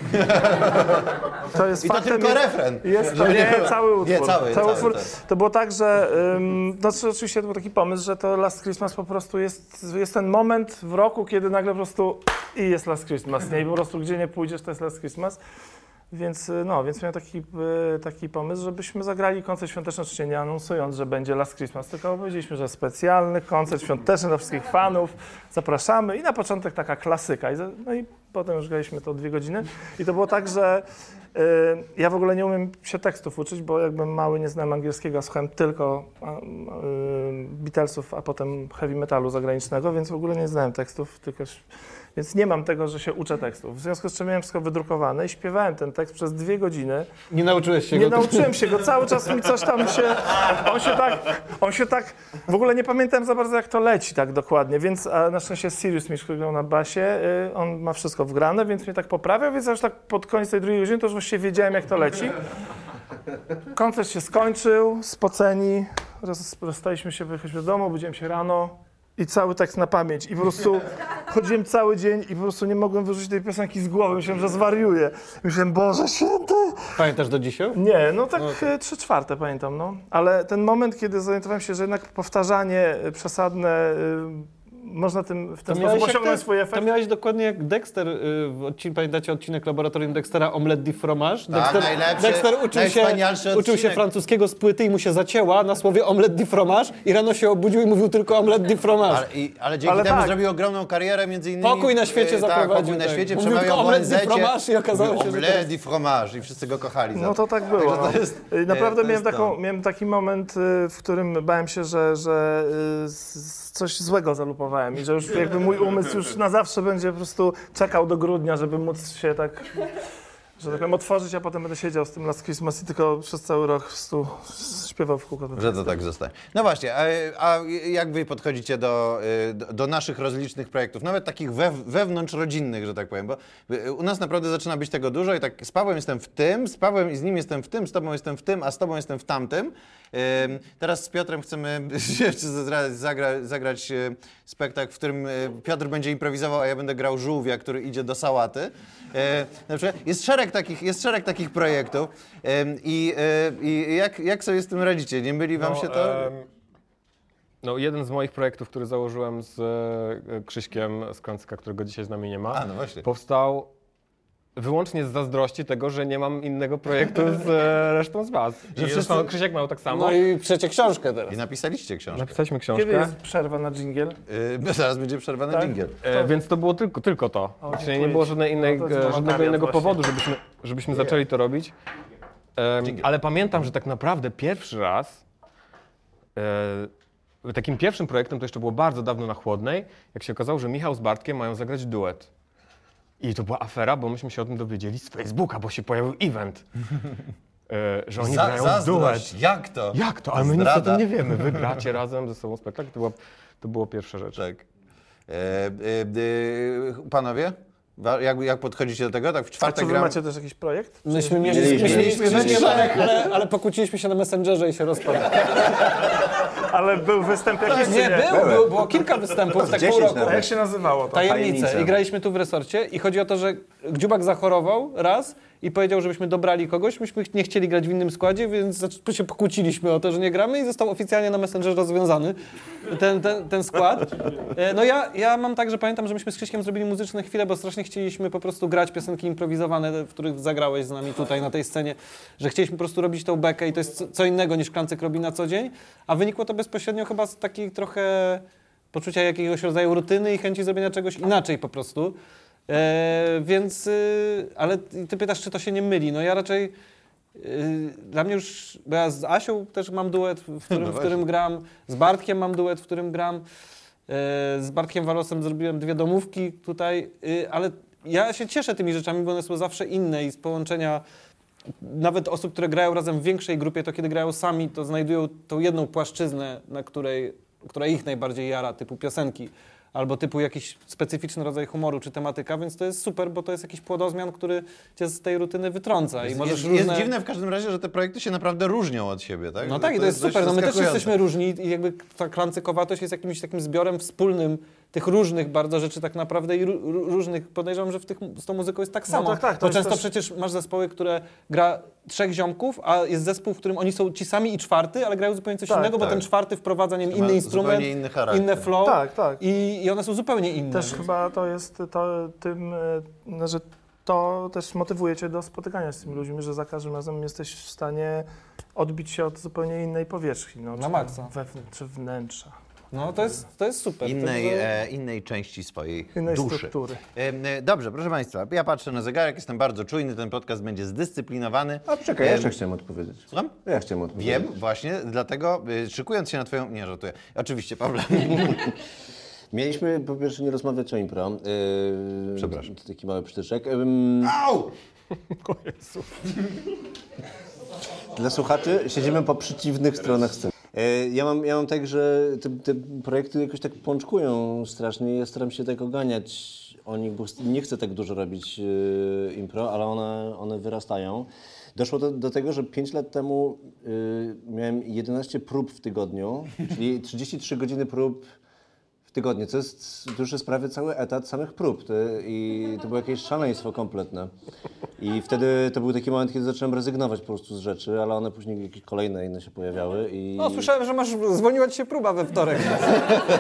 To jest I to faktem, tylko jest- refren. Jest to, nie, cały utwór. Nie, cały, cały, utwór. To było tak, że no, to oczywiście to był taki pomysł, że to Last Christmas po prostu jest, jest ten moment w roku, kiedy nagle po prostu i jest Last Christmas, nie? I po prostu gdzie nie pójdziesz, to jest Last Christmas. Więc, y, no, więc miałem taki, y, taki pomysł, żebyśmy zagrali koncert świąteczny, oczywiście nie anonsując, że będzie Last Christmas, tylko powiedzieliśmy, że specjalny koncert świąteczny dla wszystkich fanów, zapraszamy. I na początek taka klasyka. No i potem już graliśmy to dwie godziny. I to było tak, że y, ja w ogóle nie umiem się tekstów uczyć, bo jak byłem mały, nie znałem angielskiego, słuchałem tylko Beatlesów, a potem heavy metalu zagranicznego, więc w ogóle nie znałem tekstów, tylko więc nie mam tego, że się uczę tekstów. W związku z czym miałem wszystko wydrukowane i śpiewałem ten tekst przez dwie godziny. Nie nauczyłeś się Nie go. nauczyłem się go, cały czas mi coś tam się... On się tak, on się tak... W ogóle nie pamiętam za bardzo, jak to leci tak dokładnie, więc a na szczęście Sirius mi grał na basie, y, on ma wszystko wgrane, więc mnie tak poprawiał, więc już tak pod koniec tej drugiej godziny to już właściwie wiedziałem, jak to leci. Koncert się skończył, spoceni, roz, rozstaliśmy się, wyjechaliśmy do domu, budziłem się rano i cały tekst na pamięć. I po prostu chodziłem cały dzień i po prostu nie mogłem wyrzucić tej piosenki z głowy. Myślałem, że zwariuję. Myślałem, Boże święty! Pamiętasz do dzisiaj? Nie, no tak e, trzy czwarte pamiętam, no. Ale ten moment, kiedy zorientowałem się, że jednak powtarzanie e, przesadne, y, można tym w ten sposób jak osiągnąć te- swój To efekt. miałeś dokładnie jak Dexter, y, w odcinku, pamiętacie odcinek Laboratorium Dextera, Omelette de fromage? Tak, Dexter, najlepszy, Dexter uczył, się, uczył się francuskiego z płyty i mu się zacięła na słowie Omelette de fromage i rano się obudził i mówił tylko Omelette de fromage. Ale, i, ale dzięki Ale temu tak. zrobił ogromną karierę, między innymi... Pokój na świecie e, zaprowadził, Tak, pokój na tak. świecie, Mówił przemawiał tylko w omelette de fromage i okazało się, że Omelette de fromage i wszyscy go kochali za No to. to tak było. No. to jest- Naprawdę to miałem, jest taką, to. miałem taki moment, y, w którym bałem się, że, że y, z- coś złego zalupowałem i że już jakby mój umysł już na zawsze będzie po prostu czekał do grudnia, żeby móc się tak, że tak powiem, otworzyć, a potem będę siedział z tym Last Christmas i tylko przez cały rok prostu śpiewał w kółko. Że to tak zostanie. No właśnie, a, a jak wy podchodzicie do, y, do, naszych rozlicznych projektów, nawet takich wew, wewnątrzrodzinnych, że tak powiem, bo y, u nas naprawdę zaczyna być tego dużo i tak z Pawłem jestem w tym, z Pawłem i z nim jestem w tym, z tobą jestem w tym, a z tobą jestem w tamtym. Teraz z Piotrem chcemy jeszcze zagra, zagra, zagrać y, spektakl, w którym y, Piotr będzie improwizował, a ja będę grał żółwia, który idzie do sałaty. Przykład jest szereg takich, jest szereg takich projektów i, i jak, jak sobie z tym radzicie? Nie myli wam się to? em, No, jeden z moich projektów, który założyłem z e, Krzyśkiem z Krącka, którego dzisiaj z nami nie ma, A, no powstał wyłącznie z zazdrości tego, że nie mam innego projektu z e, resztą z was. I wszyscy- zresztą Krzysiek miał tak samo. No i przecie książkę teraz. I napisaliście książkę. Napisaliśmy Kiedy książkę. jest przerwa na dżingiel? Yy, zaraz będzie przerwa na Tak? dżingiel. E, więc to było tylko, tylko to. O, Czyli dziękuję nie było ci. żadnej innej, No to jest e, żadnego wolontariat innego właśnie. powodu, żebyśmy, żebyśmy zaczęli to robić. Em, Dżingiel. ale pamiętam, że tak naprawdę pierwszy raz e, takim pierwszym projektem, to jeszcze było bardzo dawno na Chłodnej, jak się okazało, że Michał z Bartkiem mają zagrać duet. I to była afera, bo myśmy się o tym dowiedzieli z Facebooka, bo się pojawił event, e, że oni Za, grają duet. Jak to? Jak to? Ale my nic o Zdrada. tym nie wiemy. Wy gracie razem ze sobą spektakl. To było, to było pierwsza rzecz. Tak. E, e, e, panowie, jak, jak podchodzicie do tego? Tak w A czwartek czy wy gram... macie też jakiś projekt? Myśmy mieli, Mieliśmy. mieliśmy, Mieliśmy. ale, ale pokłóciliśmy się na Messengerze i się rozpadło. Ale był występ jakiś, czy Nie, nie? był, był, było kilka występów, tak pół 10 roku. A jak się nazywało to? Tajemnice. Tajemnice. I graliśmy tu w resorcie i chodzi o to, że Dziubak zachorował raz i powiedział, żebyśmy dobrali kogoś. Myśmy nie chcieli grać w innym składzie, więc się pokłóciliśmy o to, że nie gramy i został oficjalnie na Messengerze rozwiązany ten, ten, ten skład. E, No ja, ja mam tak, że pamiętam, że myśmy z Krzyśkiem zrobili muzyczne chwile, bo strasznie chcieliśmy po prostu grać piosenki improwizowane, w których zagrałeś z nami tutaj na tej scenie, że chcieliśmy po prostu robić tą bekę i to jest co- co innego niż Klancyk robi na co dzień, a wynikło to bezpośrednio chyba z takiej trochę poczucia jakiegoś rodzaju rutyny i chęci zrobienia czegoś inaczej po prostu. E, więc, y, ale ty pytasz, czy to się nie myli. No ja raczej, y, dla mnie już, bo ja z Asią też mam duet, w którym, No w którym gram, z Bartkiem mam duet, w którym gram, e, z Bartkiem Walosem zrobiłem dwie domówki tutaj, y, ale ja się cieszę tymi rzeczami, bo one są zawsze inne i z połączenia nawet osób, które grają razem w większej grupie, to kiedy grają sami, to znajdują tą jedną płaszczyznę, na której, która ich najbardziej jara, typu piosenki, albo typu jakiś specyficzny rodzaj humoru czy tematyka, więc to jest super, bo to jest jakiś płodozmian, który cię z tej rutyny wytrąca. I Jest, możesz jest, jest różne... dziwne w każdym razie, że te projekty się naprawdę różnią od siebie, tak? No tak, i to jest dość super. No my też jesteśmy różni i jakby ta klancykowatość jest jakimś takim zbiorem wspólnym tych różnych bardzo rzeczy tak naprawdę i ró- ró- różnych, podejrzewam, że w tych, z tą muzyką jest tak No samo. tak, tak, to bo często też- przecież masz zespoły, które gra trzech ziomków, a jest zespół, w którym oni są ci sami i czwarty, ale grają zupełnie coś Tak, innego, bo tak. ten czwarty wprowadza nie wiem, inny instrument, inny inne flow Tak, tak. I, i one są zupełnie inne. Też chyba to jest to tym, e, no, że to też motywuje cię do spotykania z tymi ludźmi, że za każdym razem jesteś w stanie odbić się od zupełnie innej powierzchni. No, Na czy maksa. Czy wnętrza, No to jest, to jest super. Innej, To- e, innej części swojej innej duszy. struktury. E, Dobrze, proszę Państwa, ja patrzę na zegarek, jestem bardzo czujny, ten podcast będzie zdyscyplinowany. A czekaj, ja Em, jeszcze chciałem odpowiedzieć. Słucham? Ja chciałem odpowiedzieć. Wiem, właśnie, dlatego y, szykując się na Twoją... Nie, żartuję. Oczywiście, Pawle. Mieliśmy po pierwsze nie rozmawiać o impro. Yy, Przepraszam. To taki mały przytyczek. Au! Dla słuchaczy siedzimy po przeciwnych stronach sceny. E, Ja mam, ja mam tak, że te, te projekty jakoś tak pączkują strasznie ja staram się tak oganiać o nich, bo nie chcę tak dużo robić e, impro, ale one, one wyrastają. Doszło do, do tego, że 5 lat temu e, miałem 11 prób w tygodniu, czyli 33 godziny prób tygodniu, co jest, to już jest prawie cały etat samych prób to, i to było jakieś szaleństwo kompletne. I wtedy to był taki moment, kiedy zacząłem rezygnować po prostu z rzeczy, ale one później jakieś kolejne inne się pojawiały i... No słyszałem, że masz, zwolniła ci się próba we wtorek.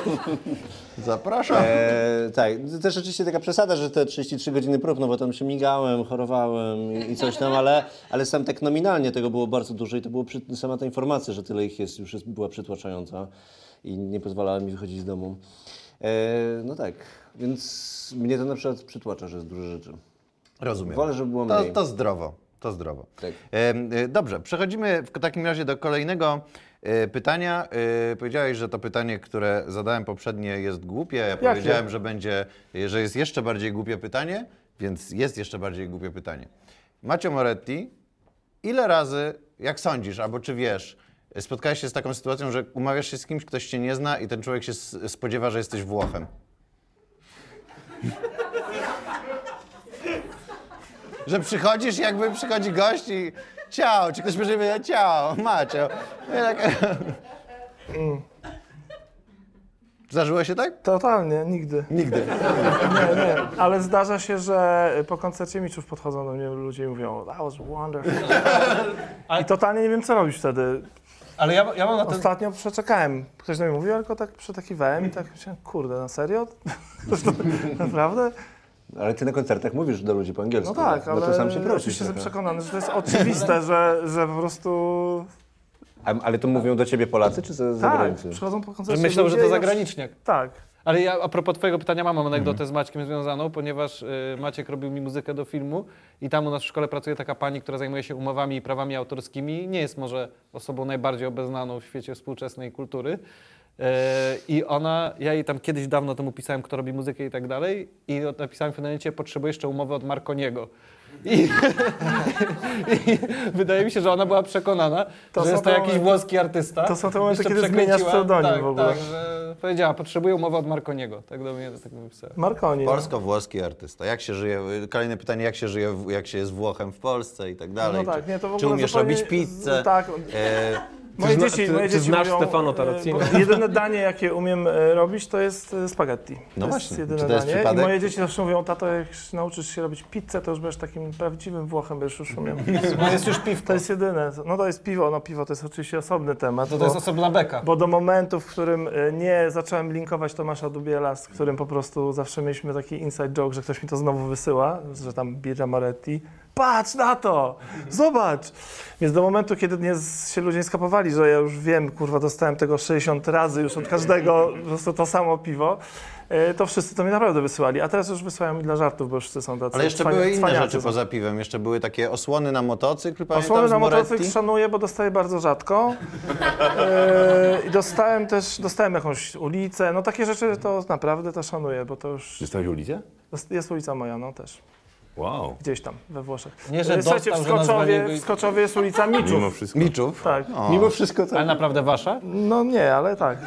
Zapraszam. E, tak, to też oczywiście taka przesada, że te 33 godziny prób, no bo tam się migałem, chorowałem i, i coś tam, ale, ale sam tak nominalnie tego było bardzo dużo i to było przy, sama ta informacja, że tyle ich jest, już jest, była przytłaczająca i nie pozwalała mi wychodzić z domu. E, no tak, więc mnie to na przykład przytłacza, że jest dużo rzeczy. Rozumiem. Wolę, żeby było To, mniej. to zdrowo, to zdrowo. Tak. Em, y, Dobrze, przechodzimy w takim razie do kolejnego e, pytania. E, Powiedziałeś, że to pytanie, które zadałem poprzednie jest głupie. Ja powiedziałem, że będzie, e, że jest jeszcze bardziej głupie pytanie, więc jest jeszcze bardziej głupie pytanie. Macio Moretti, ile razy, jak sądzisz, albo czy wiesz, e, spotkałeś się z taką sytuacją, że umawiasz się z kimś, ktoś cię nie zna i ten człowiek się spodziewa, że jesteś Włochem? Że przychodzisz, jakby przychodzi gość i ciao, czy ktoś może powiedzieć ciao, Macio. I tak- Zdarzyło się tak? Totalnie, nigdy. Nigdy. Nie, nie. Ale zdarza się, że po koncercie Miczów podchodzą do mnie ludzie i mówią That was wonderful. I totalnie nie wiem, co robić wtedy. Ale ja, ja mam na ten... Ostatnio przeczekałem. Ktoś do mnie mówił, ale tylko tak przetakiwałem i tak myślałem, kurde, na serio? Naprawdę? Ale ty na koncertach mówisz do ludzi po angielsku. No tak, ale No to sam się prosisz. oczywiście jestem przekonany, że to jest oczywiste, że, że po prostu... A, ale to mówią do ciebie Polacy czy za Tak, zagranicy? przychodzą po Że koncercie myślał, że to zagraniczniak. Tak. Ale ja a propos twojego pytania mam anegdotę Mhm. z Maćkiem związaną, ponieważ y, Maciek robił mi muzykę do filmu i tam u nas w szkole pracuje taka pani, która zajmuje się umowami i prawami autorskimi. Nie jest może osobą najbardziej obeznaną w świecie współczesnej kultury. Y, I ona, ja jej tam kiedyś dawno temu pisałem, kto robi muzykę i tak dalej i napisałem w momencie, potrzebuję jeszcze umowy od Marconiego. I, I wydaje mi się, że ona była przekonana, To że jest to jakiś momenty- włoski artysta. to są te momenty, kiedy zmieniasz pseudonim tak, w ogóle. Tak, że powiedziała, potrzebuję umowy od Marconiego. Tak do mnie tak napisała. Marconi. no. Polsko-włoski artysta. Jak się żyje, kolejne pytanie, jak się żyje, jak się jest Włochem w Polsce i tak dalej. No tak, czy, nie, to w czy ogóle umiesz zupełnie- robić pizzę? tak. E, Moje zna- dzieci, moje czy dzieci znasz mówią, Stefano e, Tarantino? bo Jedyne danie, jakie umiem e, robić, to jest e, spaghetti. To No jest właśnie. jedyne to jest danie. I przypadek? moje dzieci zawsze mówią, tato, jak nauczysz się robić pizzę, to już będziesz takim prawdziwym Włochem, będziesz już umiał. No jest już piwko. To jest jedyne. No to jest piwo, no piwo to jest oczywiście osobny temat. To, to jest bo- osobna beka. Bo do momentu, w którym nie zacząłem linkować Tomasza Dubiela, z którym po prostu zawsze mieliśmy taki inside joke, że ktoś mi to znowu wysyła, że tam Birra Moretti. Patrz na to! Zobacz! Więc do momentu, kiedy nie, z- się ludzie nie skapowali, że ja już wiem, kurwa, dostałem tego 60 razy już od każdego po prostu to samo piwo, e, to wszyscy to mi naprawdę wysyłali. A teraz już wysyłają mi dla żartów, bo już wszyscy są tacy ale jeszcze cwania- były inne rzeczy są. poza piwem. Jeszcze były takie osłony na motocykl, pamiętam, Osłony na motocykl szanuję, bo dostaję bardzo rzadko. E, I dostałem też, dostałem jakąś ulicę. No takie rzeczy to naprawdę to szanuję, bo to już Dostałeś ulicę? jest ulica moja, no też. Wow. Gdzieś tam we Włoszech. Nie, że Słuchajcie, w dostał, że nazwanie Skoczowie, w Skoczowie jest ulica Mimo Miczów. wszystko. Miczów. Tak. O. Mimo wszystko to... Ale naprawdę wasza? No nie, ale tak.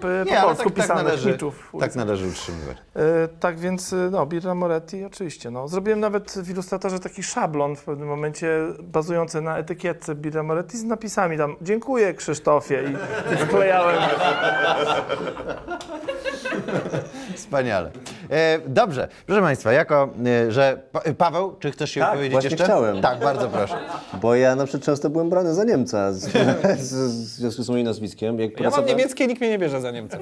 Po, Nie, po polsku tak, tak, pisane, należy, Miczów. tak ulica. należy utrzymywać. E, tak więc, e, no, Birra Moretti oczywiście, no. Zrobiłem nawet w Ilustratorze taki szablon w pewnym momencie bazujący na etykietce Birra Moretti z napisami tam dziękuję Krzysztofie i, i wklejałem. Wspaniale. E, dobrze, proszę Państwa, jako, e, że... Pa, Paweł, czy chcesz się Tak, powiedzieć właśnie jeszcze? chciałem. Tak, bardzo proszę. Bo ja na przykład często byłem brany za Niemca z, z, w związku z moim nazwiskiem. Jak Ja mam pracowałem- niemieckie i nikt mnie nie bierze za Niemca.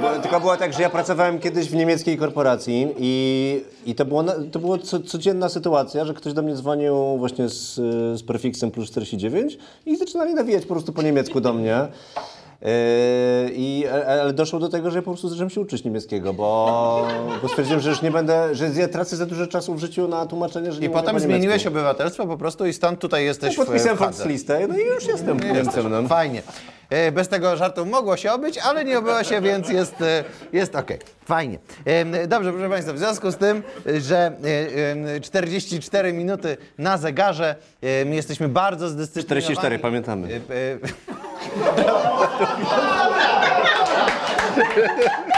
Bo, tylko było tak, że ja pracowałem kiedyś w niemieckiej korporacji i, i to było, na, to było co, codzienna sytuacja, że ktoś do mnie dzwonił właśnie z, z prefiksem plus 49 i zaczynali nawijać po prostu po niemiecku do mnie. Yy, I, ale ale doszło do tego, że ja po prostu zacząłem się uczyć niemieckiego, bo, bo stwierdziłem, że już nie będę, że ja tracę za dużo czasu w życiu na tłumaczenie, że I nie mówię potem po zmieniłeś niemiecku. obywatelstwo po prostu i stąd tutaj jesteś No, Podpisałem w Hadze. listę, no i już jestem Niemcem. No. Fajnie. E, Bez tego żartu mogło się obyć, ale nie obyło się, więc jest, e, jest okej. Fajnie. Em, Dobrze, proszę Państwa, w związku z tym, e, że e, em, 44 minuty na zegarze, em, jesteśmy bardzo zdyscyplinowani. 44, pamiętamy. E, e,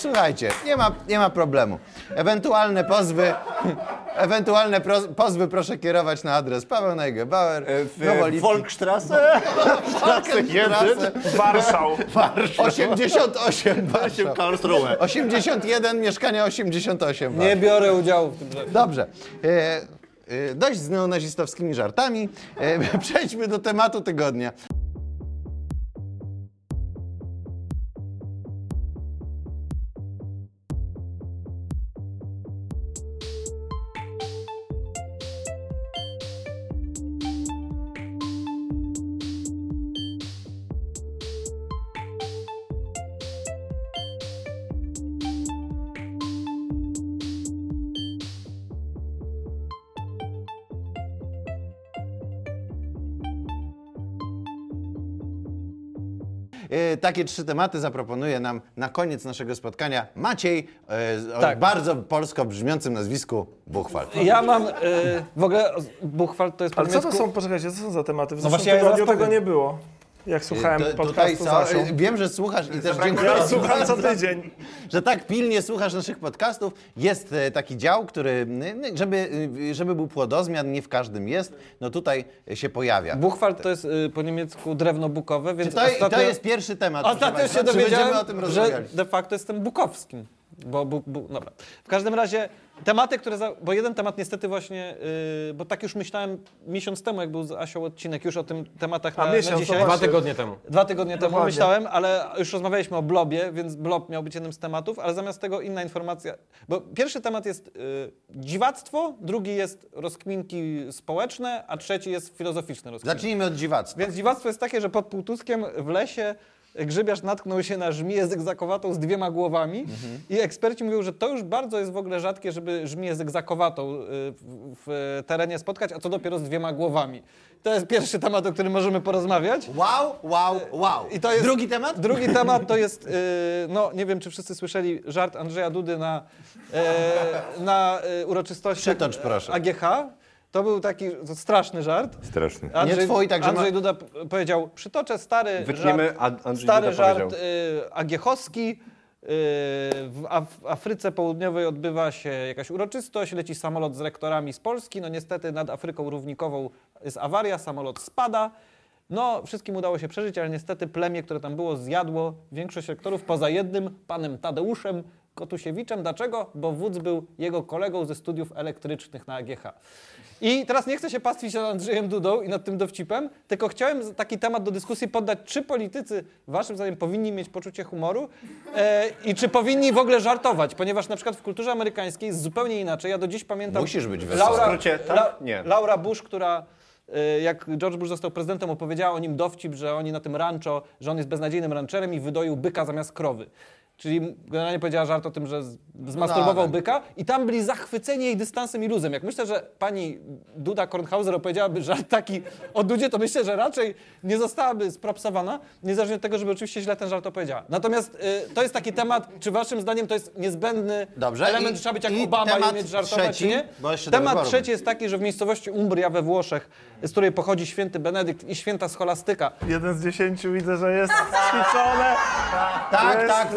Słuchajcie, nie ma, nie ma problemu. Ewentualne pozwy, ewentualne pro, pozwy proszę kierować na adres Paweł Neugebauer, Nowolipki, Volksstrasse? Straße, Warszał. 88 Warszaw. 81, mieszkania 88 Nie biorę udziału w tym. Dobrze. E, e, dość z neonazistowskimi żartami. E, przejdźmy do tematu tygodnia. Takie trzy tematy zaproponuje nam na koniec naszego spotkania Maciej e, o Tak. bardzo polsko brzmiącym nazwisku Buchwald. Ja mam y, w ogóle Buchwald to jest po Ale co to niemiecku- są, poczekajcie, co są za tematy? W No zeszłym właśnie, ja tygodniu zaraz tego powiem. nie było. Jak słuchałem E, To- podcastu e, wiem, że słuchasz i też dziękuję, Ja słucham co tydzień. że tak pilnie słuchasz naszych podcastów. Jest e, taki dział, który, żeby, żeby był płodozmian, nie w każdym jest, no tutaj się pojawia. Buchwald to jest y, po niemiecku drewno bukowe, więc To, to jest pierwszy temat. Ostatnio się dowiedziałem, o tym że de facto jestem bukowskim. Bo, bo, bo, dobra. W każdym razie tematy, które. Za, bo jeden temat niestety właśnie. Yy, bo tak już myślałem miesiąc temu, jak był z Asią odcinek, już o tym tematach A na, miesiąc, na dzisiaj. Dwa tygodnie temu. Dwa tygodnie temu Dokładnie. myślałem, ale już rozmawialiśmy o blobie, więc blob miał być jednym z tematów, ale zamiast tego inna informacja. Bo pierwszy temat jest y, dziwactwo, drugi jest rozkminki społeczne, a trzeci jest filozoficzne rozkminki. Zacznijmy od dziwactwa. Więc dziwactwo jest takie, że pod Półtuskiem w lesie grzybiarz natknął się na żmiję zegzakowatą z dwiema głowami i eksperci mówią, że to już bardzo jest w ogóle rzadkie, żeby żmiję zegzakowatą y, w, terenie spotkać, a co dopiero z dwiema głowami. To jest pierwszy temat, o którym możemy porozmawiać. Wow, wow, wow. I to jest, Drugi temat? Drugi temat to jest, y, no nie wiem, czy wszyscy słyszeli żart Andrzeja Dudy na, e, na uroczystości Przytocz, proszę. AGH. To był taki straszny żart. Straszny. Andrzej, twój, także Andrzej ma- Duda powiedział, przytoczę stary Wytniemy, żart, Andrzej stary Duda żart y, agiechowski. Y, w, Af- w Afryce Południowej odbywa się jakaś uroczystość, leci samolot z rektorami z Polski. No niestety nad Afryką Równikową jest awaria, samolot spada. No, wszystkim udało się przeżyć, ale niestety plemię, które tam było, zjadło większość rektorów poza jednym, panem Tadeuszem Kotusiewiczem. Dlaczego? Bo wódz był jego kolegą ze studiów elektrycznych na AGH. I teraz nie chcę się pastwić nad Andrzejem Dudą i nad tym dowcipem, tylko chciałem taki temat do dyskusji poddać, czy politycy waszym zdaniem powinni mieć poczucie humoru e, i czy powinni w ogóle żartować, ponieważ na przykład w kulturze amerykańskiej jest zupełnie inaczej. Ja do dziś pamiętam... Musisz być wesoły. W Laura, skrócie, tak? La, Nie. Laura Bush, która e, jak George Bush został prezydentem, opowiedziała o nim dowcip, że oni na tym rancho, że on jest beznadziejnym rancherem i wydoił byka zamiast krowy. Czyli generalnie powiedziała żart o tym, że zmasturbował tak. byka i tam byli zachwyceni jej dystansem i luzem. Jak myślę, że pani Duda Kornhauser opowiedziałaby żart taki o Dudzie, to myślę, że raczej nie zostałaby spropsowana, niezależnie od tego, żeby oczywiście źle ten żart opowiedziała. Natomiast y, to jest taki temat, czy waszym zdaniem to jest niezbędny Dobrze, element, i- że trzeba być jak i Obama i umieć żartować, trzeci, czy nie? Temat trzeci jest taki, że w miejscowości Umbria we Włoszech, z której pochodzi święty Benedykt i święta scholastyka, Jeden z dziesięciu widzę, że jest ćwiczone. Tak, Jest, tak,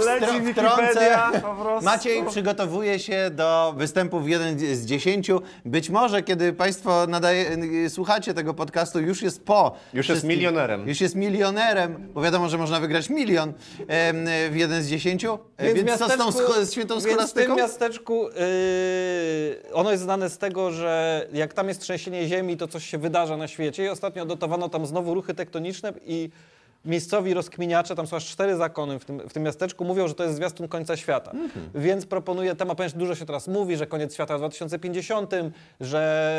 wtr- Wikipedia, wtrącę. po prostu. Maciej przygotowuje się do występów jeden z dziesięciu. Być może, kiedy Państwo nadaje, słuchacie tego podcastu, już jest po. Już jest milionerem. Już jest milionerem, bo wiadomo, że można wygrać milion em, w jeden z dziesięciu. E, Więc, co z tą scho- z świętą Więc w tym scholastyką? miasteczku yy, ono jest znane z tego, że jak tam jest trzęsienie ziemi, to coś się wydarza na świecie i ostatnio odnotowano tam znowu ruchy tektoniczne i miejscowi rozkminiacze, tam są aż cztery zakony w tym, w tym miasteczku, mówią, że to jest zwiastun końca świata. Mhm. Więc proponuję temat, ponieważ dużo się teraz mówi, że koniec świata w 2050, że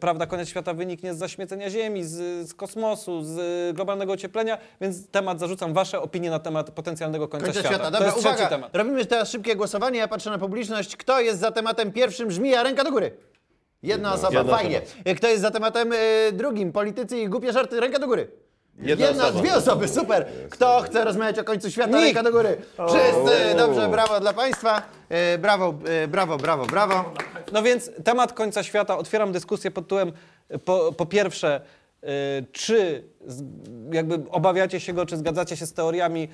prawda, koniec świata wyniknie z zaśmiecenia Ziemi, z, z kosmosu, z globalnego ocieplenia, więc temat zarzucam wasze opinie na temat potencjalnego końca, Końca świata. świata. to Dobra, jest trzeci uwaga. temat. Robimy teraz szybkie głosowanie. Ja patrzę na publiczność. Kto jest za tematem pierwszym? Żmija, ręka do góry. Jedna osoba, Jedna fajnie. Kto jest za tematem y, drugim? Politycy i głupie żarty, ręka do góry. Jedna osoba. dwie osoby, super. Kto chce rozmawiać o końcu świata, Nikt. ręka do góry. Wszyscy, dobrze, brawo dla Państwa. Y, brawo, y, brawo, brawo, brawo. No więc temat końca świata. Otwieram dyskusję pod tytułem y, po, po pierwsze, y, czy z, jakby obawiacie się go, czy zgadzacie się z teoriami,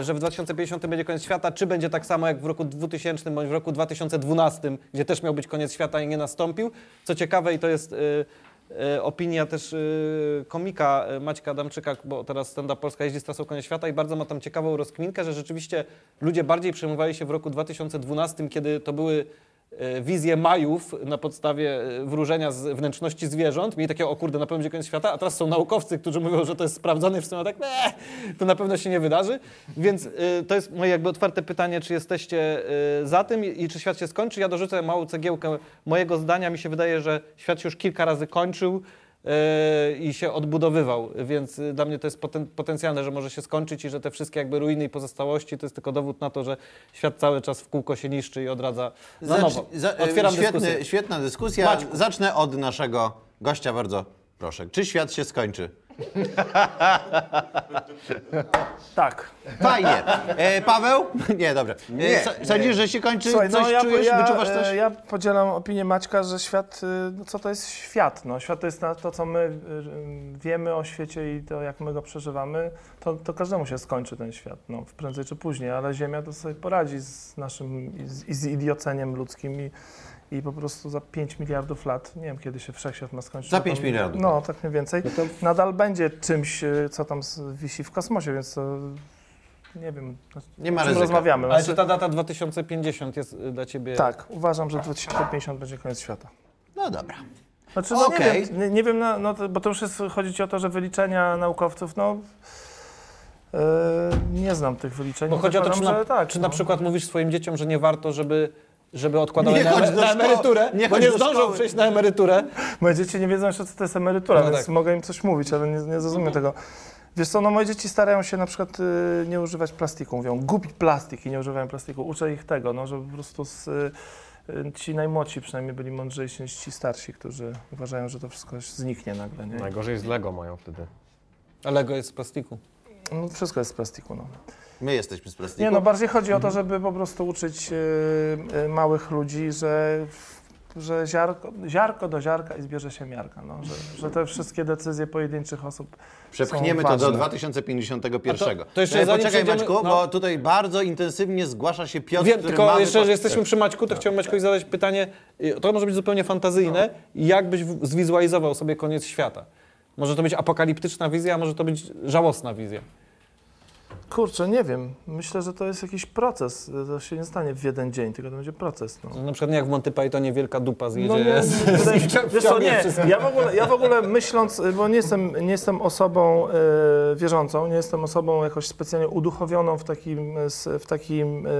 y, że w 2050 będzie koniec świata, czy będzie tak samo jak w roku 2000 bądź w roku 2012, gdzie też miał być koniec świata i nie nastąpił. Co ciekawe i to jest y, opinia też y, komika y, Maćka Adamczyka, bo teraz Stand-Up Polska jeździ z trasą Koniec Świata i bardzo ma tam ciekawą rozkminkę, że rzeczywiście ludzie bardziej przejmowali się w roku 2012, kiedy to były e, wizje Majów na podstawie e, wróżenia z wnętrzności zwierząt. Mieli takie, o kurde, na pewno będzie koniec świata, a teraz są naukowcy, którzy mówią, że to jest sprawdzone w sumie tak, nie, to na pewno się nie wydarzy. Więc e, to jest moje jakby otwarte pytanie, czy jesteście e, za tym i czy świat się skończy. Ja dorzucę małą cegiełkę mojego zdania. Mi się wydaje, że świat się już kilka razy kończył i się odbudowywał, więc y, dla mnie to jest poten potencjalne, że może się skończyć i że te wszystkie jakby ruiny i pozostałości to jest tylko dowód na to, że świat cały czas w kółko się niszczy i odradza na nowo. Za- Otwieram świetny, dyskusję. Świetna dyskusja. Maćku. Zacznę od naszego gościa, bardzo proszę. Czy świat się skończy? Tak. Fajnie. E, Paweł? Nie, dobra. E, Nie. Sądzisz, że się kończy? Słuchaj, coś no ja, czujesz? ja, Wyczuwasz coś? e, ja podzielam opinię Maćka, że świat, y, no co to jest świat? No, świat to jest na to, co my y, y, wiemy o świecie i to, jak my go przeżywamy, to, to każdemu się skończy ten świat, no, prędzej czy później, ale Ziemia to sobie poradzi z naszym, i z, i z idioceniem ludzkim i, i po prostu za 5 miliardów lat, nie wiem kiedy się wszechświat ma skończyć. Za no to- 5 miliardów. No, tak mniej więcej. Nadal będzie czymś, y, co tam wisi w kosmosie, więc to nie wiem, Nie ma ryzyka. rozmawiamy. Ale Znaczy, czy ta data 2050 jest y, dla ciebie... Tak, uważam, że 2050 będzie koniec świata. No dobra. Znaczy, no Okej. nie wiem, nie, nie wiem no, no, to, bo to już jest, chodzi ci o to, że wyliczenia naukowców, no e, nie znam tych wyliczeń. Bo chodzi o to, czy na, tak, czy no. na przykład mówisz swoim dzieciom, że nie warto, żeby, żeby odkładały Nie na, na emeryturę, nie bo nie zdążą przejść na emeryturę. Moje dzieci nie wiedzą jeszcze, co to jest emerytura, No więc tak. mogę im coś mówić, ale nie, nie zrozumiem tego. Wiesz co, no moje dzieci starają się na przykład y, nie używać plastiku. Mówią, gubić plastik i nie używają plastiku. Uczę ich tego, no, żeby po prostu z, y, y, ci najmłodsi przynajmniej byli mądrzejsi niż ci starsi, którzy uważają, że to wszystko zniknie nagle. Nie? Najgorzej z Lego mają wtedy. A Lego jest z plastiku. No, wszystko jest z plastiku. No. My jesteśmy z plastiku. Nie, no bardziej chodzi o to, żeby po prostu uczyć y, y, małych ludzi, że, że ziarko, ziarko do ziarka i zbierze się miarka. No, że, że te wszystkie decyzje pojedynczych osób Przepchniemy są to do ważne. 2051. A to- to jeszcze E, zanim Poczekaj Maćku, no. bo tutaj bardzo intensywnie zgłasza się Piotr, Wiem, który tylko mamy jeszcze, że jesteśmy przy Maćku, to chciałbym Maćkowi zadać pytanie, y, to może być zupełnie fantazyjne, jak byś zwizualizował sobie koniec świata? Może to być apokaliptyczna wizja, a może to być żałosna wizja. Kurczę, nie wiem. Myślę, że to jest jakiś proces. To się nie stanie w jeden dzień, tylko to będzie proces. No. Na przykład nie jak w Monty Pythonie wielka dupa zjedzie. No nie, z- z- wiesz co, nie, ja w ogóle, ja w ogóle myśląc, bo nie jestem, nie jestem osobą e, wierzącą, nie jestem osobą jakoś specjalnie uduchowioną w takim, s- w takim e,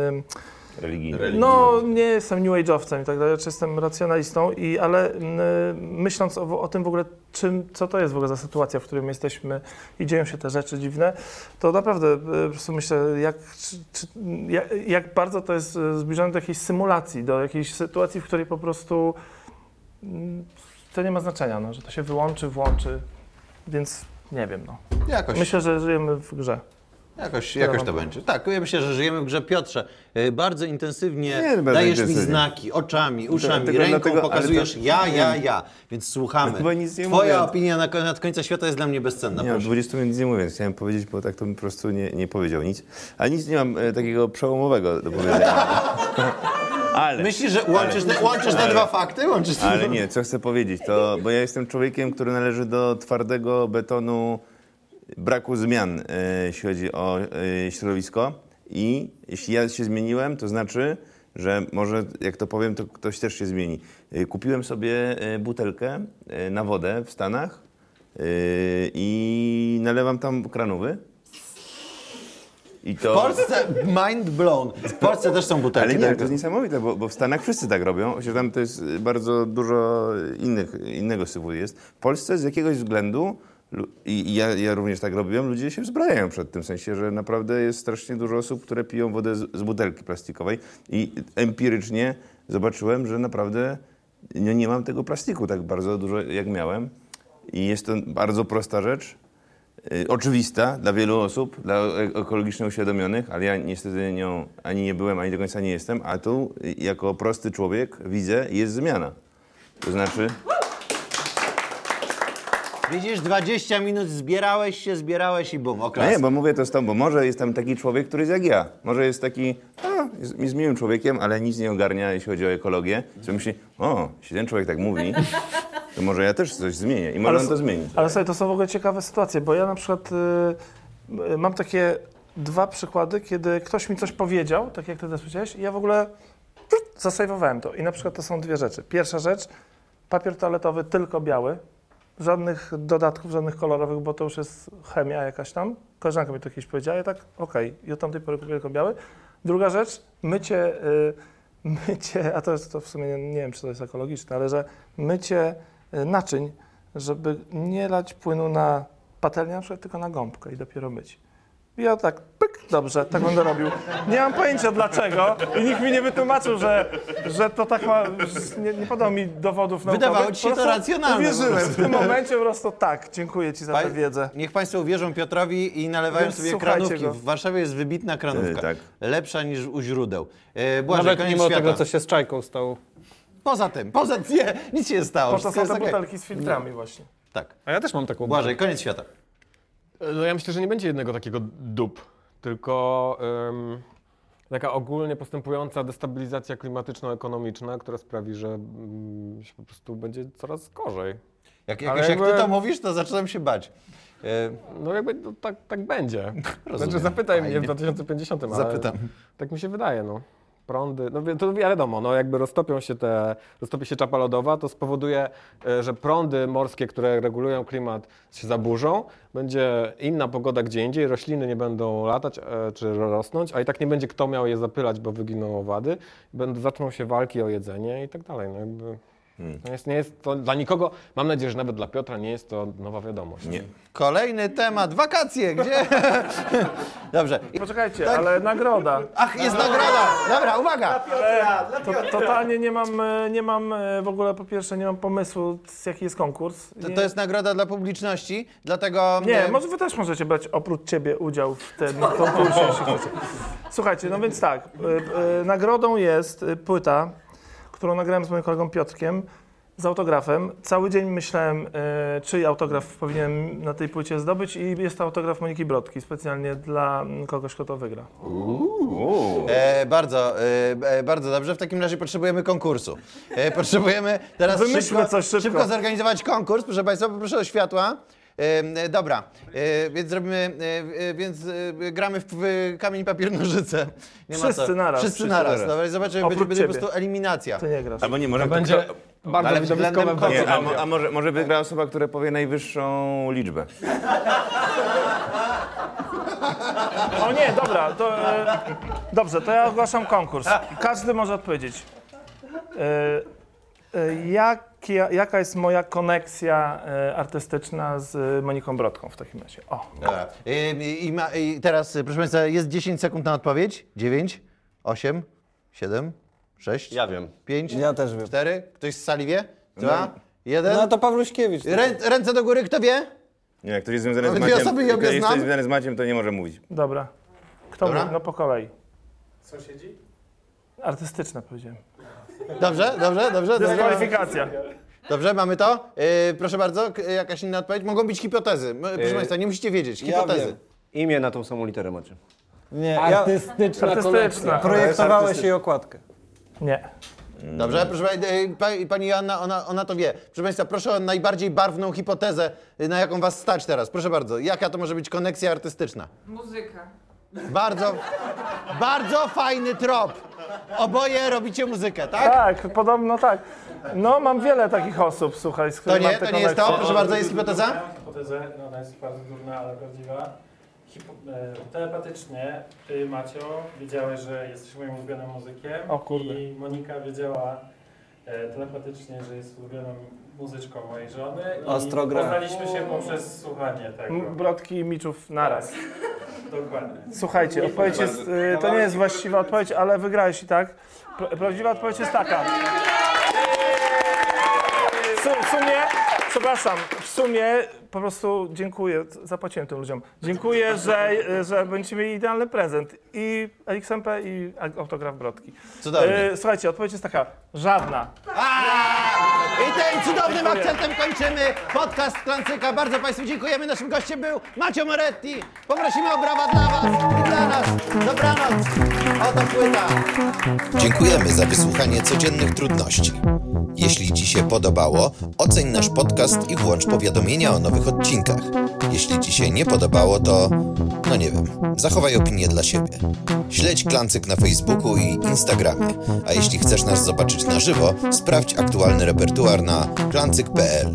Religijny. no nie jestem new age'owcem i tak dalej, czy jestem racjonalistą, i, ale mm, myśląc o, o tym w ogóle, czym, co to jest w ogóle za sytuacja, w której my jesteśmy i dzieją się te rzeczy dziwne, to naprawdę e, po prostu myślę, jak, czy, czy, jak, jak bardzo to jest e, zbliżone do jakiejś symulacji, do jakiejś sytuacji, w której po prostu mm, to nie ma znaczenia, no, że to się wyłączy, włączy, więc nie wiem. No. Jakoś, Myślę, że żyjemy w grze. Jakoś, jakoś to będzie. Tak, ja myślę, że żyjemy w grze. Piotrze, e, bardzo intensywnie Nie, bardzo dajesz mi intensywnie. znaki oczami, uszami, Dlatego- ręką dlatego- ale pokazujesz to- ja, ja, ja. Więc słuchamy. No chyba nic nie Twoja opinia na koniec końca świata jest dla mnie bezcenna. Nie, proszę. 20 minut nic nie mówię, chciałem powiedzieć, bo tak to bym po prostu nie, nie powiedział nic. Ale nic nie mam e, takiego przełomowego do powiedzenia. Ale, Myślisz, że łączysz, te, łączysz te dwa fakty? Łączysz ale nie, co chcę powiedzieć, to bo ja jestem człowiekiem, który należy do twardego betonu braku zmian, e, jeśli chodzi o e, środowisko. I jeśli ja się zmieniłem, to znaczy, że może, jak to powiem, to ktoś też się zmieni. E, Kupiłem sobie butelkę na wodę w Stanach i nalewam tam kranówy. I W to... Polsce mind blown. W Polsce też są butelki. Ale nie, tak? to jest niesamowite, bo, bo w Stanach wszyscy tak robią, chociaż tam to jest bardzo dużo innych, innego syfu jest. W Polsce z jakiegoś względu, i ja, ja również tak robiłem, ludzie się wzbrajają przed tym, w sensie, że naprawdę jest strasznie dużo osób, które piją wodę z, z butelki plastikowej i empirycznie zobaczyłem, że naprawdę no, nie mam tego plastiku tak bardzo dużo, jak miałem. I jest to bardzo prosta rzecz, y, oczywista dla wielu osób, dla ekologicznie uświadomionych, ale ja niestety nią ani nie byłem, ani do końca nie jestem, a tu y, jako prosty człowiek widzę, jest zmiana. To znaczy, Widzisz, 20 minut zbierałeś się, zbierałeś i bum, no oklas. nie, bo mówię to z tą, bo może jest tam taki człowiek, który jest jak ja. Może jest taki, a, jest, jest miłym człowiekiem, ale nic nie ogarnia, jeśli chodzi o ekologię. Co myśli, o, jeśli ten człowiek tak mówi, to może ja też coś zmienię i może Ale on to zmieni. Ale słuchaj, to są w ogóle ciekawe sytuacje, bo ja na przykład y, y, mam takie dwa przykłady, kiedy ktoś mi coś powiedział, tak jak ty teraz powiedziałeś, i ja w ogóle zasejwowałem to. I na przykład to są dwie rzeczy. Pierwsza rzecz, papier toaletowy tylko biały, żadnych dodatków, żadnych kolorowych, bo to już jest chemia jakaś tam. Koleżanka mi to kiedyś powiedziała, ja tak, okej, i od tamtej pory kupię tylko biały. Druga rzecz, mycie, y, mycie, a to jest to w sumie nie, nie wiem, czy to jest ekologiczne, ale że mycie y, naczyń, żeby nie lać płynu na patelnię, na przykład tylko na gąbkę i dopiero myć. Ja tak, pyk, dobrze, tak będę robił. Nie mam pojęcia dlaczego i nikt mi nie wytłumaczył, że, że to tak ma, nie, nie podał mi dowodów naukowych. Wydawało ci się to racjonalne Uwierzyłem, w tym momencie po prostu tak, dziękuję ci za tę Pa- wiedzę. Niech Państwo uwierzą Piotrowi i nalewają Więc sobie kranówki. go. W Warszawie jest wybitna kranówka. E, tak. Lepsza niż u źródeł. E, Błażej, Nawet mimo świata. tego, co się z Czajką stało. Poza tym, poza tym, nie, nic się nie stało. Po to są te okej. butelki z filtrami właśnie. Tak. A ja też mam taką Błażej, koniec świata. No ja myślę, że nie będzie jednego takiego dup, tylko em, taka ogólnie postępująca destabilizacja klimatyczno-ekonomiczna, która sprawi, że mm, się po prostu będzie coraz gorzej. Jak, Ale jak, jak ty jakby- to mówisz, to zaczynam się bać. E, No jakby no, tak, tak będzie. Rozumiem. Znaczy zapytaj mnie w Fajnie. 2050, ale Zapytam. tak mi się wydaje, no. Prądy, no to wiadomo, no jakby roztopią się te, roztopi się czapa lodowa, to spowoduje, e, że prądy morskie, które regulują klimat się zaburzą, będzie inna pogoda gdzie indziej, rośliny nie będą latać e, czy rosnąć, a i tak nie będzie kto miał je zapylać, bo wyginą owady, będą, zaczną się walki o jedzenie i tak dalej, no jakby... To jest, nie jest to dla nikogo, mam nadzieję, że nawet dla Piotra nie jest to nowa wiadomość. Nie. Kolejny temat, wakacje, gdzie? Dobrze. I- Poczekajcie, Tak. ale nagroda. Ach, jest nagroda! Dobra, uwaga! To, totalnie nie mam, e, nie mam e, w ogóle po pierwsze nie mam pomysłu, z jaki jest konkurs. To, Nie- to jest nagroda dla publiczności, dlatego... Nie, e, może wy też możecie brać oprócz ciebie udział w tym konkursie, jeśli chcecie. Słuchajcie, no więc tak, nagrodą jest płyta, którą nagrałem z moim kolegą Piotrkiem z autografem. Cały dzień myślałem, y, czyj autograf powinienem na tej płycie zdobyć i jest to autograf Moniki Brodki, specjalnie dla kogoś, kto to wygra. E, bardzo, e, e, bardzo dobrze. W takim razie potrzebujemy konkursu. E, potrzebujemy teraz Wymyślmy szybko, coś szybko. szybko zorganizować konkurs. Proszę Państwa, poproszę o światła. E, dobra, e, więc zrobimy, e, więc gramy w, kamień, papier, nożyce. Nie Wszyscy co. naraz. Wszyscy Wszyscy naraz. naraz. Dobra, zobaczymy, będzie, będzie po prostu eliminacja. Ty nie grasz. Albo nie, może To będzie bardzo ale widowiskowe a, a może, może wygra osoba, która powie najwyższą liczbę. O nie, dobra, to e, dobrze, to ja ogłaszam konkurs. Każdy może odpowiedzieć. E, e, jakie, jaka jest moja koneksja e, artystyczna z Moniką Brodką w takim razie? O, Dobra. I, i, ma, I teraz, e, proszę Państwa, jest 10 sekund na odpowiedź. 9, 8, 7, 6, Ja wiem. 5, Ja też wiem. 4. Ktoś z sali wie? 2, 1. No to Pawluśkiewicz. Rę, ręce do góry, kto wie? Nie, jak ktoś jest związany z Dwie Maciem, osoby je jak ktoś obie jest znam. związany z Maciem, to nie może mówić. dobra. Kto Dobra. mówi? No po kolei. Sąsiedzi? Artystyczne powiedziałem. Dobrze, dobrze, dobrze. Dobrze, Dyskwalifikacja. dobrze mamy to. Yy, proszę bardzo, k- jakaś inna odpowiedź. Mogą być hipotezy. M- Proszę Yy, Państwa, nie musicie wiedzieć. Ja Hipotezy. wiem. Imię na tą samą literę macie. Nie, ja Artystyczna, Artystyczna. projektowałeś jej okładkę. Nie. Dobrze, proszę Państwa, yy, pa- Pani Joanna, ona, ona to wie. Proszę Państwa, proszę o najbardziej barwną hipotezę, yy, na jaką Was stać teraz. Proszę bardzo, jaka to może być koneksja artystyczna? Muzyka. Bardzo, bardzo fajny trop. Oboje robicie muzykę, tak? Tak, podobno tak. No, mam wiele takich osób, słuchaj, z To którymi nie, mam te to nie jest to. Proszę bardzo, jest hipoteza? Hipotezę, no ona jest bardzo durna, ale prawdziwa. Hipo, e, telepatycznie ty, Macio, wiedziałeś, że jesteś moim ulubionym muzykiem. O kurde. I Monika wiedziała e, telepatycznie, że jest ulubioną muzyczką mojej żony. Ostro I gra. poznaliśmy się poprzez słuchanie tego. M- Brodki i Miczów naraz. Dokładnie. Słuchajcie, odpowiedź jest, y, to nie jest właściwa odpowiedź, ale wygrałeś i tak. Pra- Prawdziwa odpowiedź jest taka. W su- W sumie, przepraszam, w sumie po prostu dziękuję, zapłaciłem tym ludziom. Dziękuję, że, że będziecie mieli idealny prezent. I LXMP i autograf Brodki. Cudownie. Y, Słuchajcie, odpowiedź jest taka, żadna. I tym cudownym akcentem kończymy podcast Klancyka. Bardzo Państwu dziękujemy. Naszym gościem był Macio Moretti. Poprosimy o brawa dla Was i dla nas. Dobranoc. Oto płyta. Dziękujemy za wysłuchanie codziennych trudności. Jeśli Ci się podobało, oceń nasz podcast i włącz powiadomienia o nowych odcinkach. Jeśli Ci się nie podobało, to no nie wiem, zachowaj opinię dla siebie. Śledź Klancyk na Facebooku i Instagramie, a jeśli chcesz nas zobaczyć na żywo, sprawdź aktualny repertuar na klancyk.pl.